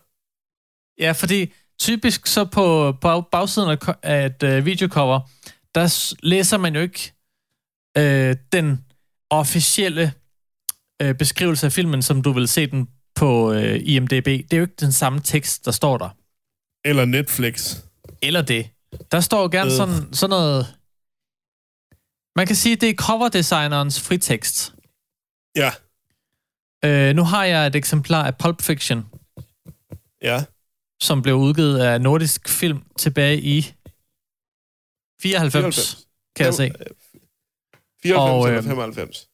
Ja, fordi typisk så på, på bagsiden af et øh, videocover, der læser man jo ikke øh, den officielle øh, beskrivelse af filmen, som du vil se den på øh, IMDb. Det er jo ikke den samme tekst, der står der. Eller Netflix. Eller det. Der står gerne Øh. sådan, sådan noget... Man kan sige, det er coverdesignerens fritekst. Ja. Øh, nu har jeg et eksemplar af Pulp Fiction, Ja. som blev udgivet af Nordisk Film tilbage i 94, kan jeg se. 94 Og, og, eller øhm, 95.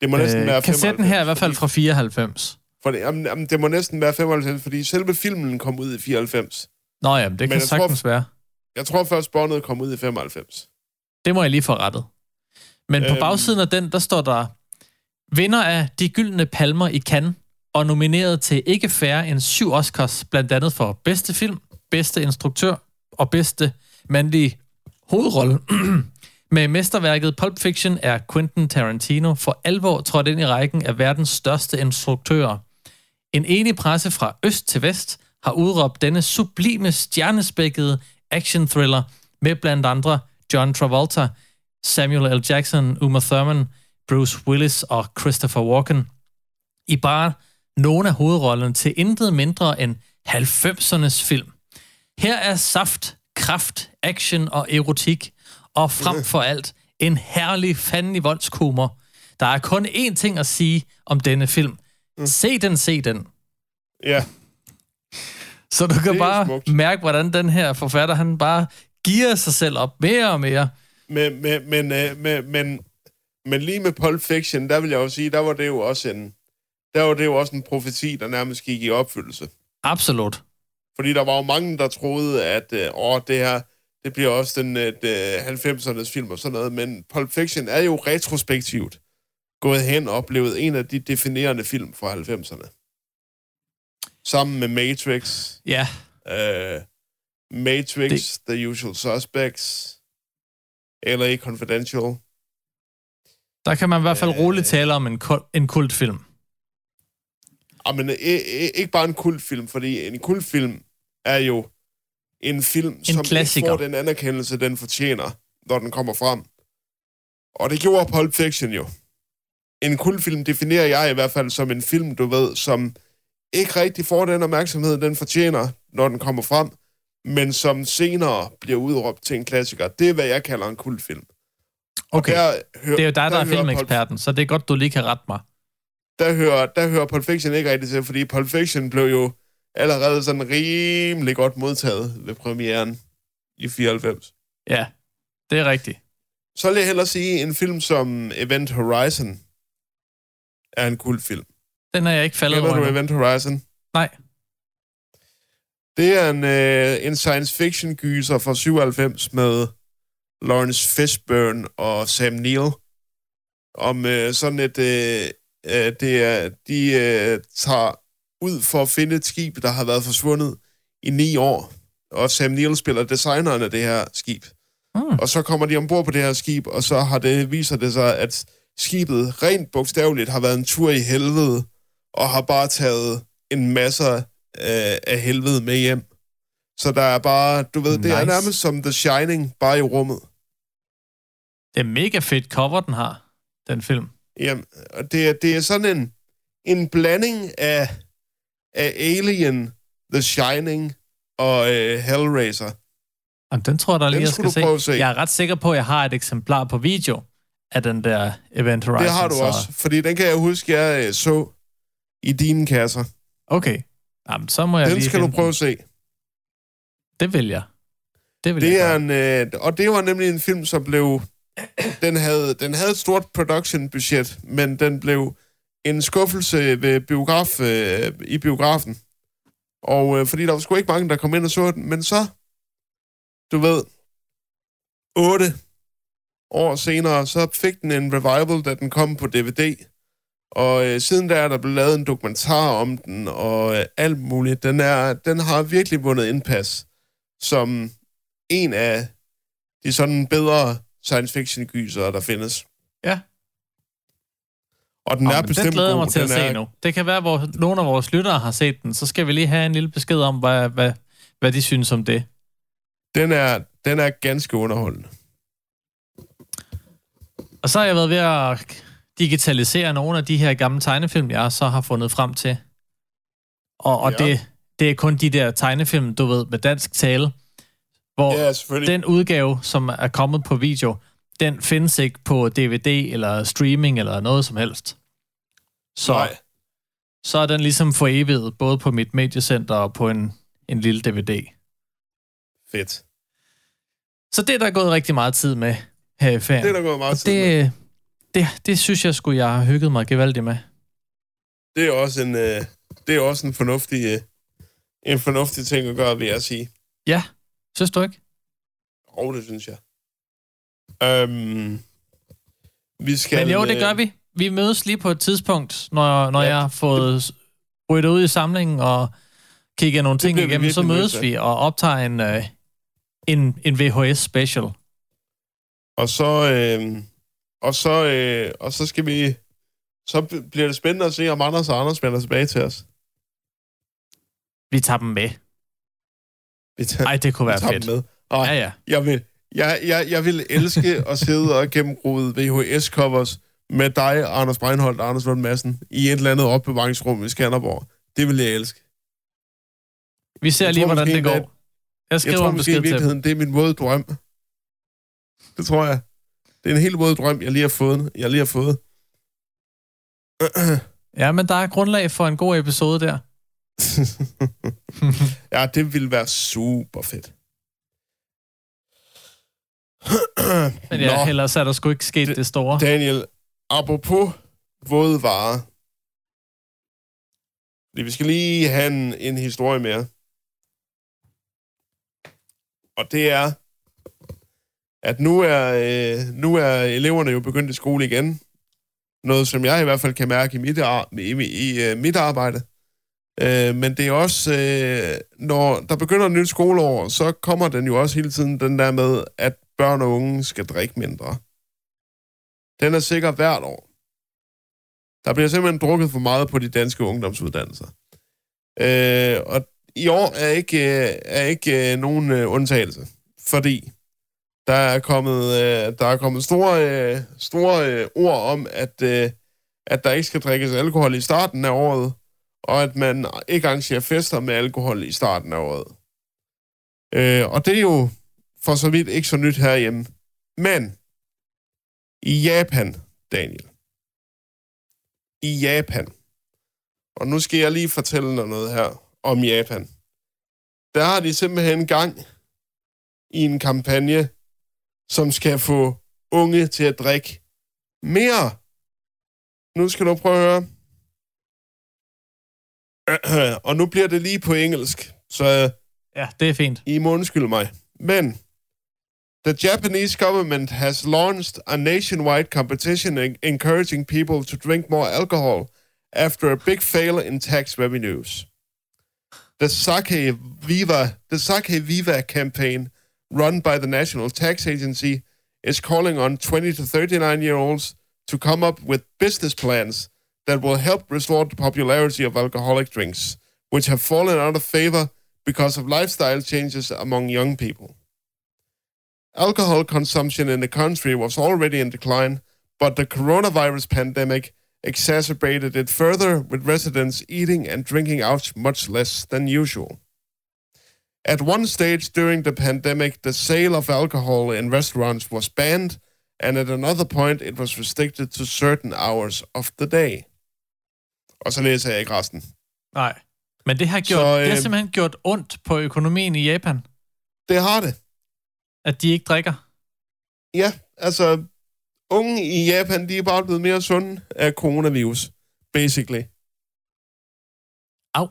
Det må næsten Øh, være kassetten 95, her er i hvert fald fra 94. For det, jamen, jamen, det må næsten være 95, fordi selve filmen kom ud i 94. Nå ja, men det Men kan tror- sagtens være. Jeg tror først, Bondet kom ud i 95. Det må jeg lige få rettet. Men på Øhm. bagsiden af den, der står der, vinder af De Gyldne Palmer i Cannes, og nomineret til ikke færre end syv Oscars, blandt andet for bedste film, bedste instruktør og bedste mandlige hovedrolle. Med mesterværket Pulp Fiction er Quentin Tarantino for alvor trådt ind i rækken af verdens største instruktører. En enig presse fra øst til vest har udråbt denne sublime stjernespækkede action-thriller med blandt andre John Travolta, Samuel L. Jackson, Uma Thurman, Bruce Willis og Christopher Walken i bare nogle af hovedrollerne til intet mindre end 90'ernes film. Her er saft, kraft, action og erotik, og frem for alt en herlig fandelig voldskumor. Der er kun én ting at sige om denne film. Se den, se den. Ja. Så du kan er bare smukt. mærke, hvordan den her forfatter, han bare giver sig selv op mere og mere. Men, men, men, øh, men, men, men lige med Pulp Fiction, der vil jeg jo sige, der var det jo også en, der var det jo også en profeti, der nærmest gik i opfyldelse. Absolut. Fordi der var jo mange, der troede, at øh, åh, det her, det bliver også den øh, det 90'ernes film og sådan noget, men Pulp Fiction er jo retrospektivt gået hen og blevet en af de definerende film fra 90'erne. Sammen med Matrix, Ja, øh, Matrix, det... The Usual Suspects, L.A. Confidential. der kan man i hvert fald Øh. roligt tale om en, kul- en kultfilm. Jamen, ikke bare en kultfilm, fordi en kultfilm er jo en film, som klassiker. ikke får den anerkendelse, den fortjener, når den kommer frem. Og det gjorde Pulp Fiction jo. En kultfilm definerer jeg i hvert fald som en film, du ved, som ikke rigtig får den opmærksomhed, den fortjener, når den kommer frem, men som senere bliver udråbt til en klassiker. Det er, hvad jeg kalder en kultfilm. Okay, Der hører, det er jo dig, der er hører Pulp- filmeksperten, så det er godt, du lige kan rette mig. der hører, der hører Pulp Fiction ikke rigtig til, fordi Pulp Fiction blev jo allerede sådan rimelig godt modtaget ved premieren i 94. Ja, det er rigtigt. Så vil jeg hellere sige, en film som Event Horizon er en kultfilm. Den er jeg ikke faldet Kender over du endnu. Event Horizon? Nej. Det er en, øh, en science fiction gyser fra 97 med Lawrence Fishburne og Sam Neill. Om øh, sådan et... Øh, øh, det er, de øh, tager ud for at finde et skib, der har været forsvundet i ni år. Og Sam Neill spiller designeren af det her skib. Mm. Og så kommer de ombord på det her skib, og så har det, viser det sig, at skibet rent bogstaveligt har været en tur i helvede, og har bare taget en masse øh, af helvede med hjem. Så der er bare, du ved, det er Nice. nærmest som The Shining, bare i rummet. Det er mega fedt cover, den har, den film. Jamen, og det er, det er sådan en, en blanding af, af Alien, The Shining og øh, Hellraiser. Og den tror jeg, der lige, jeg skal se. se. Jeg er ret sikker på, at jeg har et eksemplar på video af den der Event Horizon. Det har du så... også, fordi den kan jeg huske, jeg øh, så i dine kasser. Okay. Jamen, så må jeg Den lige skal du prøve den. at se. Det vil jeg. Det vil Det jeg er gøre. en, øh, og det var nemlig en film, som blev... Den havde, den havde et stort production-budget, men den blev en skuffelse ved biograf, øh, i biografen. Og øh, fordi der var sgu ikke mange, der kom ind og så den, men så, du ved, otte år senere, så fik den en revival, da den kom på DVD. Og øh, siden der er der blevet lavet en dokumentar om den, og øh, alt muligt. Den, er, den har virkelig vundet indpas som en af de sådan bedre science fiction gyser, der findes. Og den Nå, er bestemt den glæder jeg god. mig til at Den se er, nu. Det kan være, hvor nogle af vores lyttere har set den. Så skal vi lige have en lille besked om, hvad, hvad, hvad de synes om det. Den er, den er ganske underholdende. Og så har jeg været ved at digitalisere nogle af de her gamle tegnefilm, jeg så har fundet frem til. Og, og Ja. det, det er kun de der tegnefilm, du ved, med dansk tale, hvor Ja, den udgave, som er kommet på video, den findes ikke på DVD eller streaming eller noget som helst. Så, Nej. så er den ligesom for evigt, både på mit mediecenter og på en, en lille DVD. Fedt. Så det er der gået rigtig meget tid med her i ferien. Det er der gået meget tid med. det, det, det synes jeg skulle jeg har hygget mig gevaldigt med. Det er også en, øh, det er også en fornuftig, øh, en fornuftig ting at gøre, vil jeg sige. Ja, synes du ikke? Og det synes jeg. Øhm, vi skal... Men jo, det gør vi. Vi mødes lige på et tidspunkt, når, når Ja. jeg har fået ryddet ud i samlingen og kigget nogle ting vi igennem, så nødt mødes vi og optager en, øh, en, en VHS special. Og så, øh, og så, øh, og så skal vi... Så bliver det spændende at se, om Anders og Anders vender tilbage til os. Vi tager dem med. Vi tager, Ej, det kunne vi være tager fedt. dem med. Ej, Ja, ja. Jeg vil, jeg, jeg, jeg vil elske at sidde og gennemrode VHS-covers med dig, Anders Breinholt og Anders Lund Madsen i et eller andet opbevaringsrum i Skanderborg. Det vil jeg elske. Vi ser Jeg lige, tror hvordan det går. Jeg Jeg skriver tror en måske i besked til dem. virkeligheden, det er min våde drøm. Det tror jeg. Det er en helt våd drøm, jeg lige har fået. Jeg lige har fået. Ja, men der er grundlag for en god episode der. ja, det ville være super fedt. Men ja, Nå, ellers er der sgu ikke sket det, det store. Daniel, apropos våde varer. Vi skal lige have en, en historie mere. Og det er, at nu er, øh, nu er eleverne jo begyndt i skole igen. Noget, som jeg i hvert fald kan mærke i mit, ar- i, i, i uh, mit arbejde. Øh, men det er også, øh, når der begynder et nyt skoleår, så kommer den jo også hele tiden den der med, at børn og unge skal drikke mindre. Den er sikker hvert år. Der bliver simpelthen drukket for meget på de danske ungdomsuddannelser. Øh, og i år er ikke, øh, er ikke øh, nogen øh, undtagelse, fordi der er kommet, øh, der er kommet store, øh, store øh, ord om, at, øh, at der ikke skal drikkes alkohol i starten af året, og at man ikke arrangerer fester med alkohol i starten af året. Øh, og det er jo for så vidt ikke så nyt herhjemme. Men i Japan, Daniel. I Japan. Og nu skal jeg lige fortælle dig noget her om Japan. Der har de simpelthen gang i en kampagne, som skal få unge til at drikke mere. Nu skal du prøve at høre. Og nu bliver det lige på engelsk, så Ja, det er fint. I må undskylde mig. Men the Japanese government has launched a nationwide competition en- encouraging people to drink more alcohol after a big fail in tax revenues. The Sake Viva, the Sake Viva campaign run by the National Tax Agency is calling on 20 to 39 year olds to come up with business plans that will help restore the popularity of alcoholic drinks, which have fallen out of favor because of lifestyle changes among young people. Alcohol consumption in the country was already in decline, but the coronavirus pandemic exacerbated it further, with residents eating and drinking out much less than usual. At one stage during the pandemic, the sale of alcohol in restaurants was banned, and at another point, it was restricted to certain hours of the day. Og så læser jeg ikke resten. Nej. Men det har, gjort, Så, øh... det har øh, simpelthen gjort ondt på økonomien i Japan, Det har det. At de ikke drikker. Ja, altså, unge i Japan, de er bare blevet mere sunde af coronavirus, basically. Au.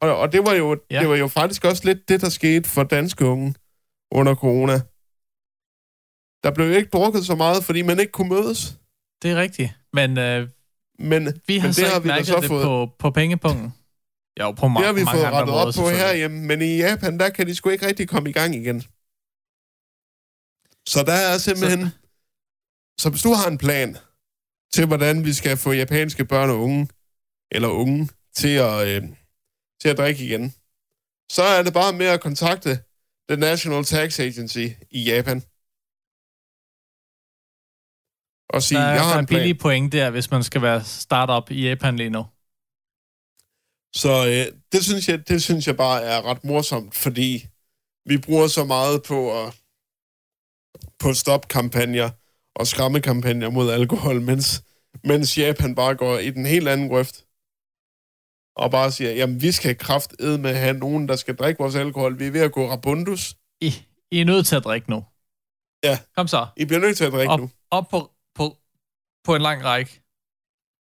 Og, og det, var jo, Ja. det var jo faktisk også lidt det, der skete for danske unge under corona. Der blev jo ikke drukket så meget, fordi man ikke kunne mødes. Det er rigtigt. Men øh, Men, vi har men så det har ikke vi mærket så det fået, på, på pengepunkten. Jo, på, ma- det har vi mange fået rettet op på herhjemme, men i Japan, der kan de sgu ikke rigtig komme i gang igen. Så der er simpelthen... Så, så hvis du har en plan til, hvordan vi skal få japanske børn og unge, eller unge, til at, øh, til at drikke igen, så er det bare med at kontakte The National Tax Agency i Japan. og sige, Der, er- jeg der har er en plan. billige point der, hvis man skal være startup i Japan lige nu. Så øh, det, synes jeg, det synes jeg bare er ret morsomt, fordi vi bruger så meget på at på stop-kampagner og skræmmekampagner mod alkohol, mens, mens Japan bare går i den helt anden grøft og bare siger, jamen vi skal kraftede med have nogen, der skal drikke vores alkohol. Vi er ved at gå rabundus. I, I er nødt til at drikke nu. Ja. Kom så. I bliver nødt til at drikke Op, nu. op på, på, på en lang række.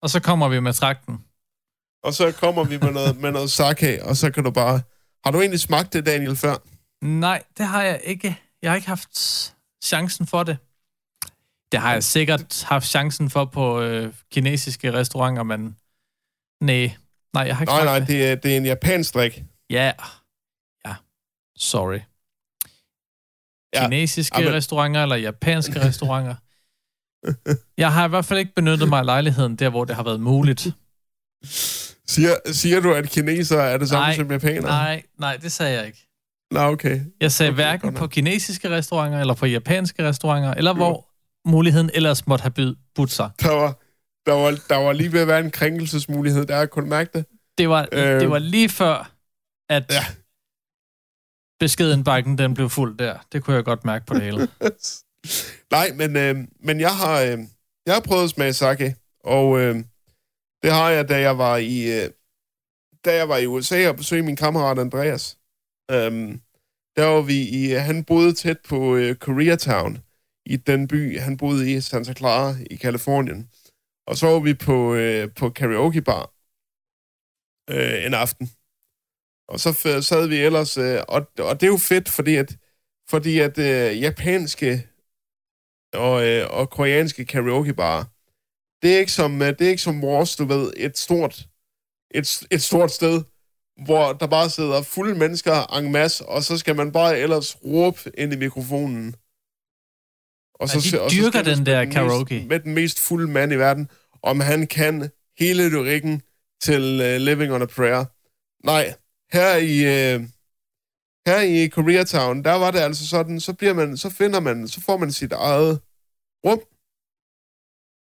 Og så kommer vi med trakten. Og så kommer vi med noget, med noget sake, og så kan du bare... Har du egentlig smagt det, Daniel, før? Nej, det har jeg ikke. Jeg har ikke haft chancen for det. Det har jeg sikkert haft chancen for på øh, kinesiske restauranter, men nej, nej, jeg har ikke Nej, nej, det. det er, det er en japansk drik. Ja, ja, sorry. Ja, Kinesiske ja, men- restauranter eller japanske restauranter. Jeg har i hvert fald ikke benyttet mig af lejligheden der, hvor det har været muligt. Siger, siger du, at kineser er det samme Nej, som japanere? Nej, nej, det sagde jeg ikke. Nå, okay. Jeg sagde Okay, hverken på kinesiske restauranter, eller på japanske restauranter, eller hvor muligheden ellers måtte have byd- budt sig. Der var, der, var, der var lige ved at være en krænkelsesmulighed der. Kunne du mærke det? Det var, Øh. det var lige før, at Ja. ja. beskedenbakken den blev fuld der. Det kunne jeg godt mærke på det hele. Nej, men, øh, men jeg har, øh, jeg har prøvet at smage sake, og øh, det har jeg, da jeg var i, øh, da jeg var i USA og besøgte min kammerat Andreas. Øhm, der var vi i, han boede tæt på øh, Koreatown, i den by, han boede i, Santa Clara i Kalifornien. Og så var vi på, øh, på karaoke bar øh, en aften. Og så f- sad vi ellers, øh, og, og det er jo fedt, fordi at, fordi at øh, japanske og, øh, og koreanske karaokebarer, det er ikke som øh, det er ikke som vores, du ved, et stort et, et stort sted, hvor der bare sidder fulde mennesker en masse, og så skal man bare ellers råbe ind i mikrofonen. Og Ja, de og dyrker skændes den med der mest- karaoke. med den mest fulde mand i verden, om han kan hele lyrikken til uh, Living on a Prayer. Nej, her i, uh, her i Koreatown, der var det altså sådan, så bliver man, så finder man, så får man sit eget rum,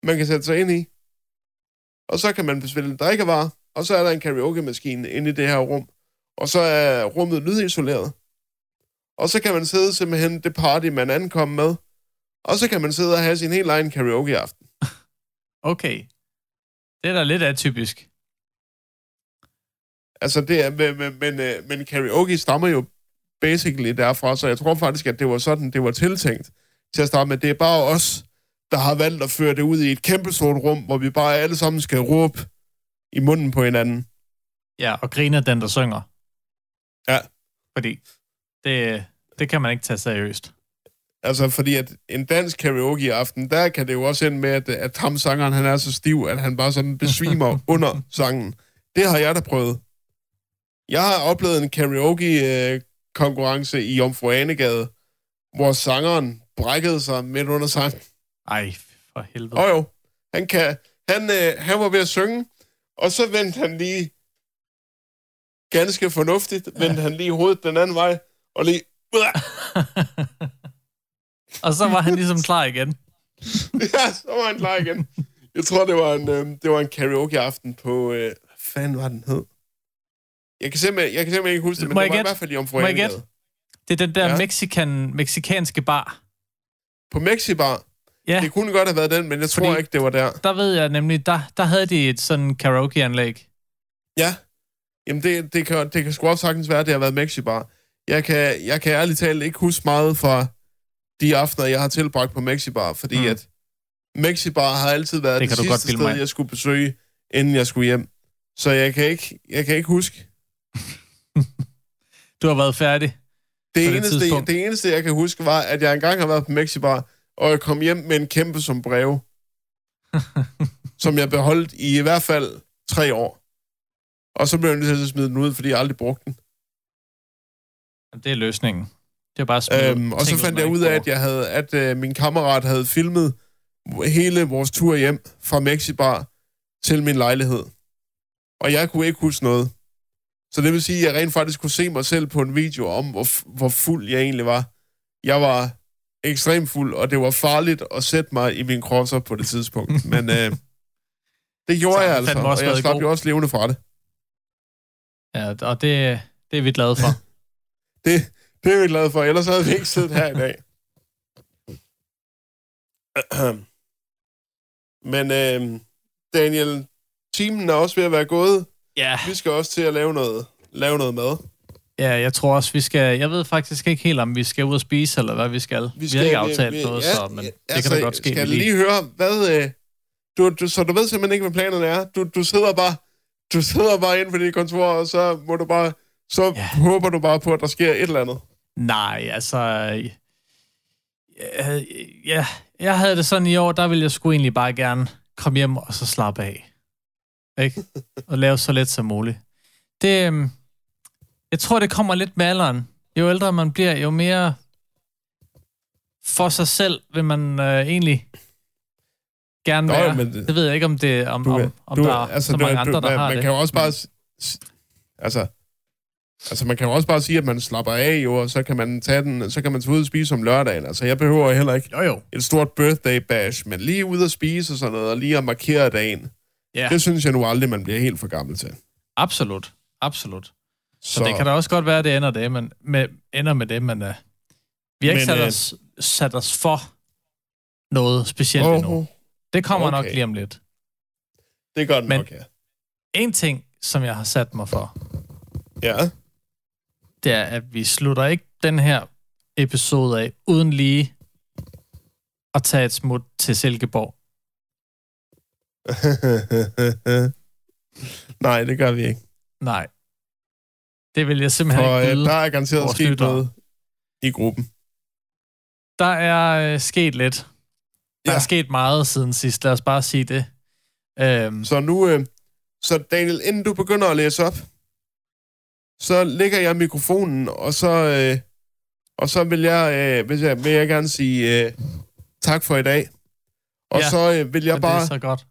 man kan sætte sig ind i, og så kan man bestille drikkevarer, og så er der en karaoke-maskine inde i det her rum, og så er rummet lydisoleret. Og så kan man sidde simpelthen det party, man ankom med, og så kan man sidde og have sin helt egen karaoke-aften. Okay. Det er da lidt atypisk. Altså, det er, men, men, men, øh, men karaoke stammer jo basically derfra, så jeg tror faktisk, at det var sådan, det var tiltænkt til at starte med. Det er bare os, der har valgt at føre det ud i et kæmpe stort rum, hvor vi bare alle sammen skal råbe i munden på hinanden. Ja, og griner den, der synger. Ja. Fordi det, det kan man ikke tage seriøst. Altså, fordi at en dansk karaoke-aften, der kan det jo også ende med, at, at ham sangeren, han er så stiv, at han bare sådan besvimer under sangen. Det har jeg da prøvet. Jeg har oplevet en karaoke-konkurrence i Jomfru Anegade, hvor sangeren brækkede sig midt under sangen. Ej, for helvede. Og jo, han, kan, han, øh, han var ved at synge, og så vendte han lige ganske fornuftigt, vendte han lige hovedet den anden vej, og lige... og så var han ligesom klar igen. ja, så var han klar igen. Jeg tror, det var en, øh, det var en karaoke-aften på... Øh, hvad fanden var den hed? Jeg kan simpelthen, jeg kan simpelthen ikke huske det, men Må det var i gætte? hvert fald i Omfru? Det er den der Ja. ja. mexican, mexikanske bar. På Mexibar. Ja, Det kunne godt have været den, men jeg tror Fordi- ikke, det var der. der ved jeg nemlig, der, der havde de et sådan karaokeanlæg. Ja. Jamen, det, det, kan, det kan sgu også sagtens være, at det har været Mexibar. Jeg kan, jeg kan ærligt talt ikke huske meget fra de aftener, jeg har tilbragt på Mexibar, fordi mm. At Mexibar har altid været Det det, det sidste sted, mig. jeg skulle besøge, inden jeg skulle hjem. Så jeg kan ikke, jeg kan ikke huske. Du har været færdig. Det det eneste, tidspunkt. det eneste, jeg kan huske, var, at jeg engang har været på Mexibar, og jeg kom hjem med en kæmpe som brev, som jeg beholdt i i hvert fald tre år. Og så blev jeg nødt til at smide den ud, fordi jeg aldrig brugte den. Det er løsningen. Det er bare smide Øhm, og så fandt jeg ud af, at, jeg havde, at øh, min kammerat havde filmet hele vores tur hjem fra Mexibar til min lejlighed. Og jeg kunne ikke huske noget. Så det vil sige, at jeg rent faktisk kunne se mig selv på en video om, hvor, hvor fuld jeg egentlig var. Jeg var ekstremt fuld, og det var farligt at sætte mig i min crosser på det tidspunkt. Men øh, det gjorde jeg altså, også og jeg slap god. jo også levende fra det. Ja, og det, det er vi glade for. Det, det er vi glade for, ellers havde vi ikke siddet her i dag. Men øh, Daniel, timen er også ved at være gået. Ja, Vi skal også til at lave noget, lave noget mad. Ja, jeg tror også, vi skal... Jeg ved faktisk ikke helt, om vi skal ud og spise, eller hvad vi skal. Vi, vi har ikke aftalt noget, så men det kan da godt ske. Skal jeg vi lige... høre, hvad... Øh, du, du, så du ved simpelthen ikke, hvad planerne er. Du, du sidder bare du sidder bare inde på dit kontor, og så må du bare... Så Ja. ja. håber du bare på, at der sker et eller andet. Nej, altså... Ja, ja, jeg havde det sådan i år, der ville jeg sgu egentlig bare gerne komme hjem og så slappe af. Ikke? Og lave så let som muligt. Det, øhm, jeg tror, det kommer lidt med alderen. Jo ældre man bliver, jo mere for sig selv vil man øh, egentlig gerne Nå, være. men det- ved jeg ikke, om, det, om, Du, om, om du, der er så mange du, andre, der man, har man det. kan jo også bare... s- Altså, altså, man kan jo også bare sige, at man slapper af, jo, og så kan man tage den, så kan man tage ud og spise om lørdagen. Altså, jeg behøver heller ikke Jo, jo. et stort birthday bash, men lige ud og spise og sådan noget, og lige at markere dagen. Ja, Det synes jeg nu aldrig, man bliver helt for gammel til. absolut. Absolut. Så, Så, det kan da også godt være, at det ender, det, men, med, ender med det, men uh, vi har ikke Men, sat, øh, os, sat os for noget specielt Åh, endnu. Det kommer okay. nok lige om lidt. det gør den Men- nok, ja. En ting, som jeg har sat mig for, Ja, det er, at vi slutter ikke den her episode af, uden lige at tage et smut til Silkeborg. Nej, det gør vi ikke. Nej. Det vil jeg simpelthen For ikke øh, byde. der er garanteret sket noget i gruppen. Der er øh, sket lidt. Der Ja. er sket meget siden sidst, lad os bare sige det. Øhm, Så nu, øh, så Daniel, inden du begynder at læse op, så lægger jeg mikrofonen, og så, øh, og så vil, jeg, øh, vil, jeg, vil jeg gerne sige øh, tak for i dag. Og Ja, så øh, vil jeg men det er bare, så godt.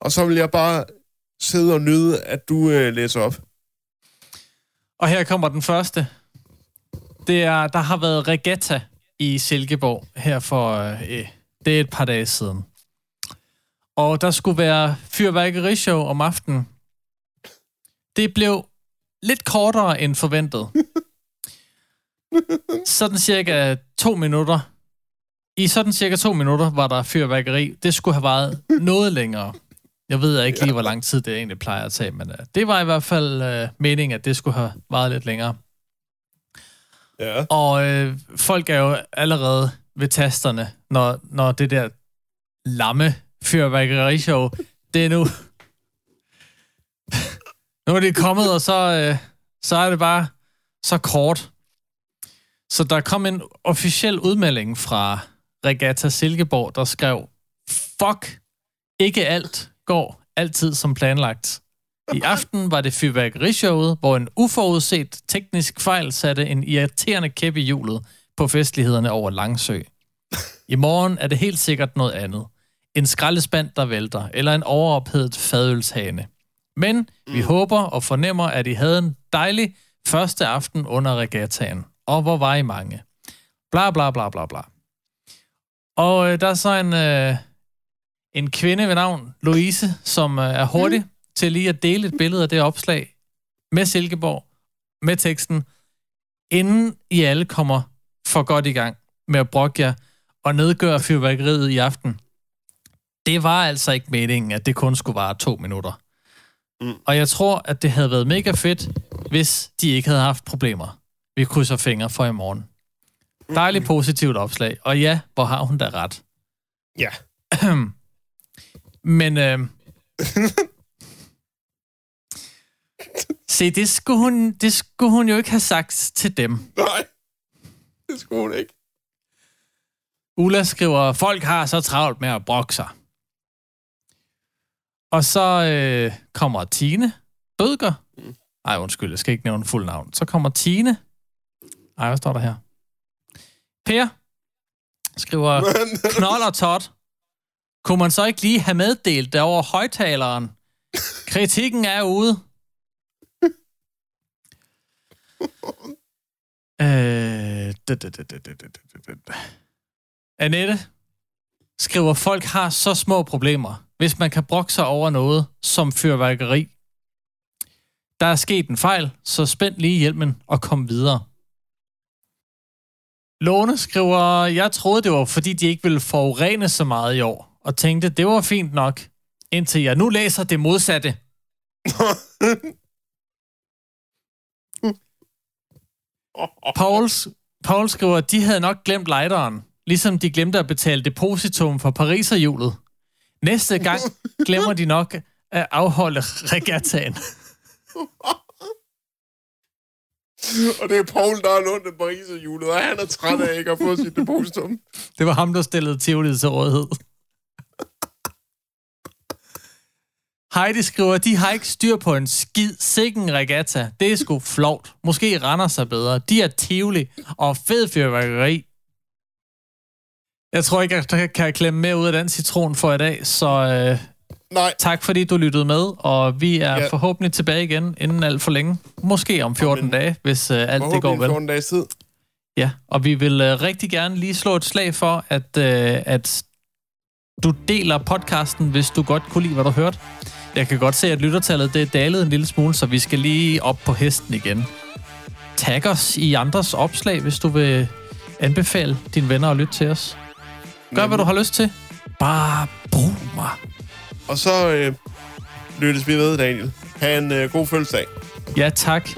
og så vil jeg bare sidde og nyde, at du øh, læser op. Og her kommer den første. Det er, der har været regatta i Silkeborg her for øh, det er et par dage siden. Og der skulle være fyrværkerishow om aftenen. Det blev lidt kortere end forventet. Sådan cirka to minutter. I sådan cirka to minutter var der fyrværkeri. Det skulle have varet noget længere. Jeg ved ikke lige, hvor lang tid det egentlig plejer at tage, men uh, det var i hvert fald uh, meningen, at det skulle have varet lidt længere. Ja. Og øh, folk er jo allerede ved tasterne, når, når det der lamme fyrværkerishow, det er nu... nu er det kommet, og så, øh, så er det bare så kort. Så der kom en officiel udmelding fra Regatta Silkeborg, der skrev, fuck, ikke alt går altid som planlagt. I aften var det fyrværkerishowet, hvor en uforudset teknisk fejl satte en irriterende kæp i hjulet på festlighederne over Langsø. I morgen er det helt sikkert noget andet. En skraldespand, der vælter, eller en overophedet fadølshane. Men vi håber og fornemmer, at I havde en dejlig første aften under regattaen. Og hvor var I mange? Bla bla bla bla bla. Og øh, der er så en, øh, en kvinde ved navn Louise, som øh, er hurtig til lige at dele et billede af det opslag med Silkeborg, med teksten, inden I alle kommer for godt i gang med at brokke jer og nedgøre fyrværkeriet i aften. Det var altså ikke meningen, at det kun skulle vare to minutter. Mm. Og jeg tror, at det havde været mega fedt, hvis de ikke havde haft problemer. Vi krydser fingre for i morgen. Dejligt positivt opslag. Og ja, hvor har hun da ret. Ja. Men øh, se, det skulle, hun, det skulle hun jo ikke have sagt til dem. Nej, det skulle hun ikke. Ulla skriver, folk har så travlt med at brokke sig. Og så øh, kommer Tine Bødger. Ej, undskyld, jeg skal ikke nævne fuld navn. Så kommer Tine. Ej, hvad står der her? Per skriver, knold og tot kunne man så ikke lige have meddelt det over højtaleren? Kritikken er ude. Øh, Annette skriver, folk har så små problemer, hvis man kan brokke sig over noget som fyrværkeri. Der er sket en fejl, så spænd lige hjelmen og kom videre. Låne skriver, jeg troede det var, fordi de ikke ville forurene så meget i år og tænkte, det var fint nok, indtil jeg nu læser det modsatte. Pauls, Paul skriver, at de havde nok glemt lighteren, ligesom de glemte at betale depositum for Pariserhjulet. Næste gang glemmer de nok at afholde regattaen. og det er Paul, der er lånt Pariserhjulet, og han er træt af ikke at få sit depositum. Det var ham, der stillede Tivoli til rådighed. Heidi skriver, de har ikke styr på en skid sikken regatta. Det er sgu flovt. Måske render sig bedre. De er Tivoli og fed fyrværkeri. Jeg tror ikke, jeg kan klemme mere ud af den citron for i dag, så øh, Nej, tak fordi du lyttede med, og vi er Ja. forhåbentlig tilbage igen inden alt for længe. Måske om 14 Amen. dage, hvis øh, alt det går vel. 14 dages tid. Ja, og vi vil øh, rigtig gerne lige slå et slag for, at, øh, at du deler podcasten, hvis du godt kunne lide, hvad du hørte. Jeg kan godt se, at lyttertallet det er dalet en lille smule, så vi skal lige op på hesten igen. Tag os i andres opslag, hvis du vil anbefale dine venner at lytte til os. Gør, hvad du har lyst til. Bare brug mig. Og så øh, lyttes vi ved, Daniel. Ha' en øh, god fødselsdag. Ja, tak.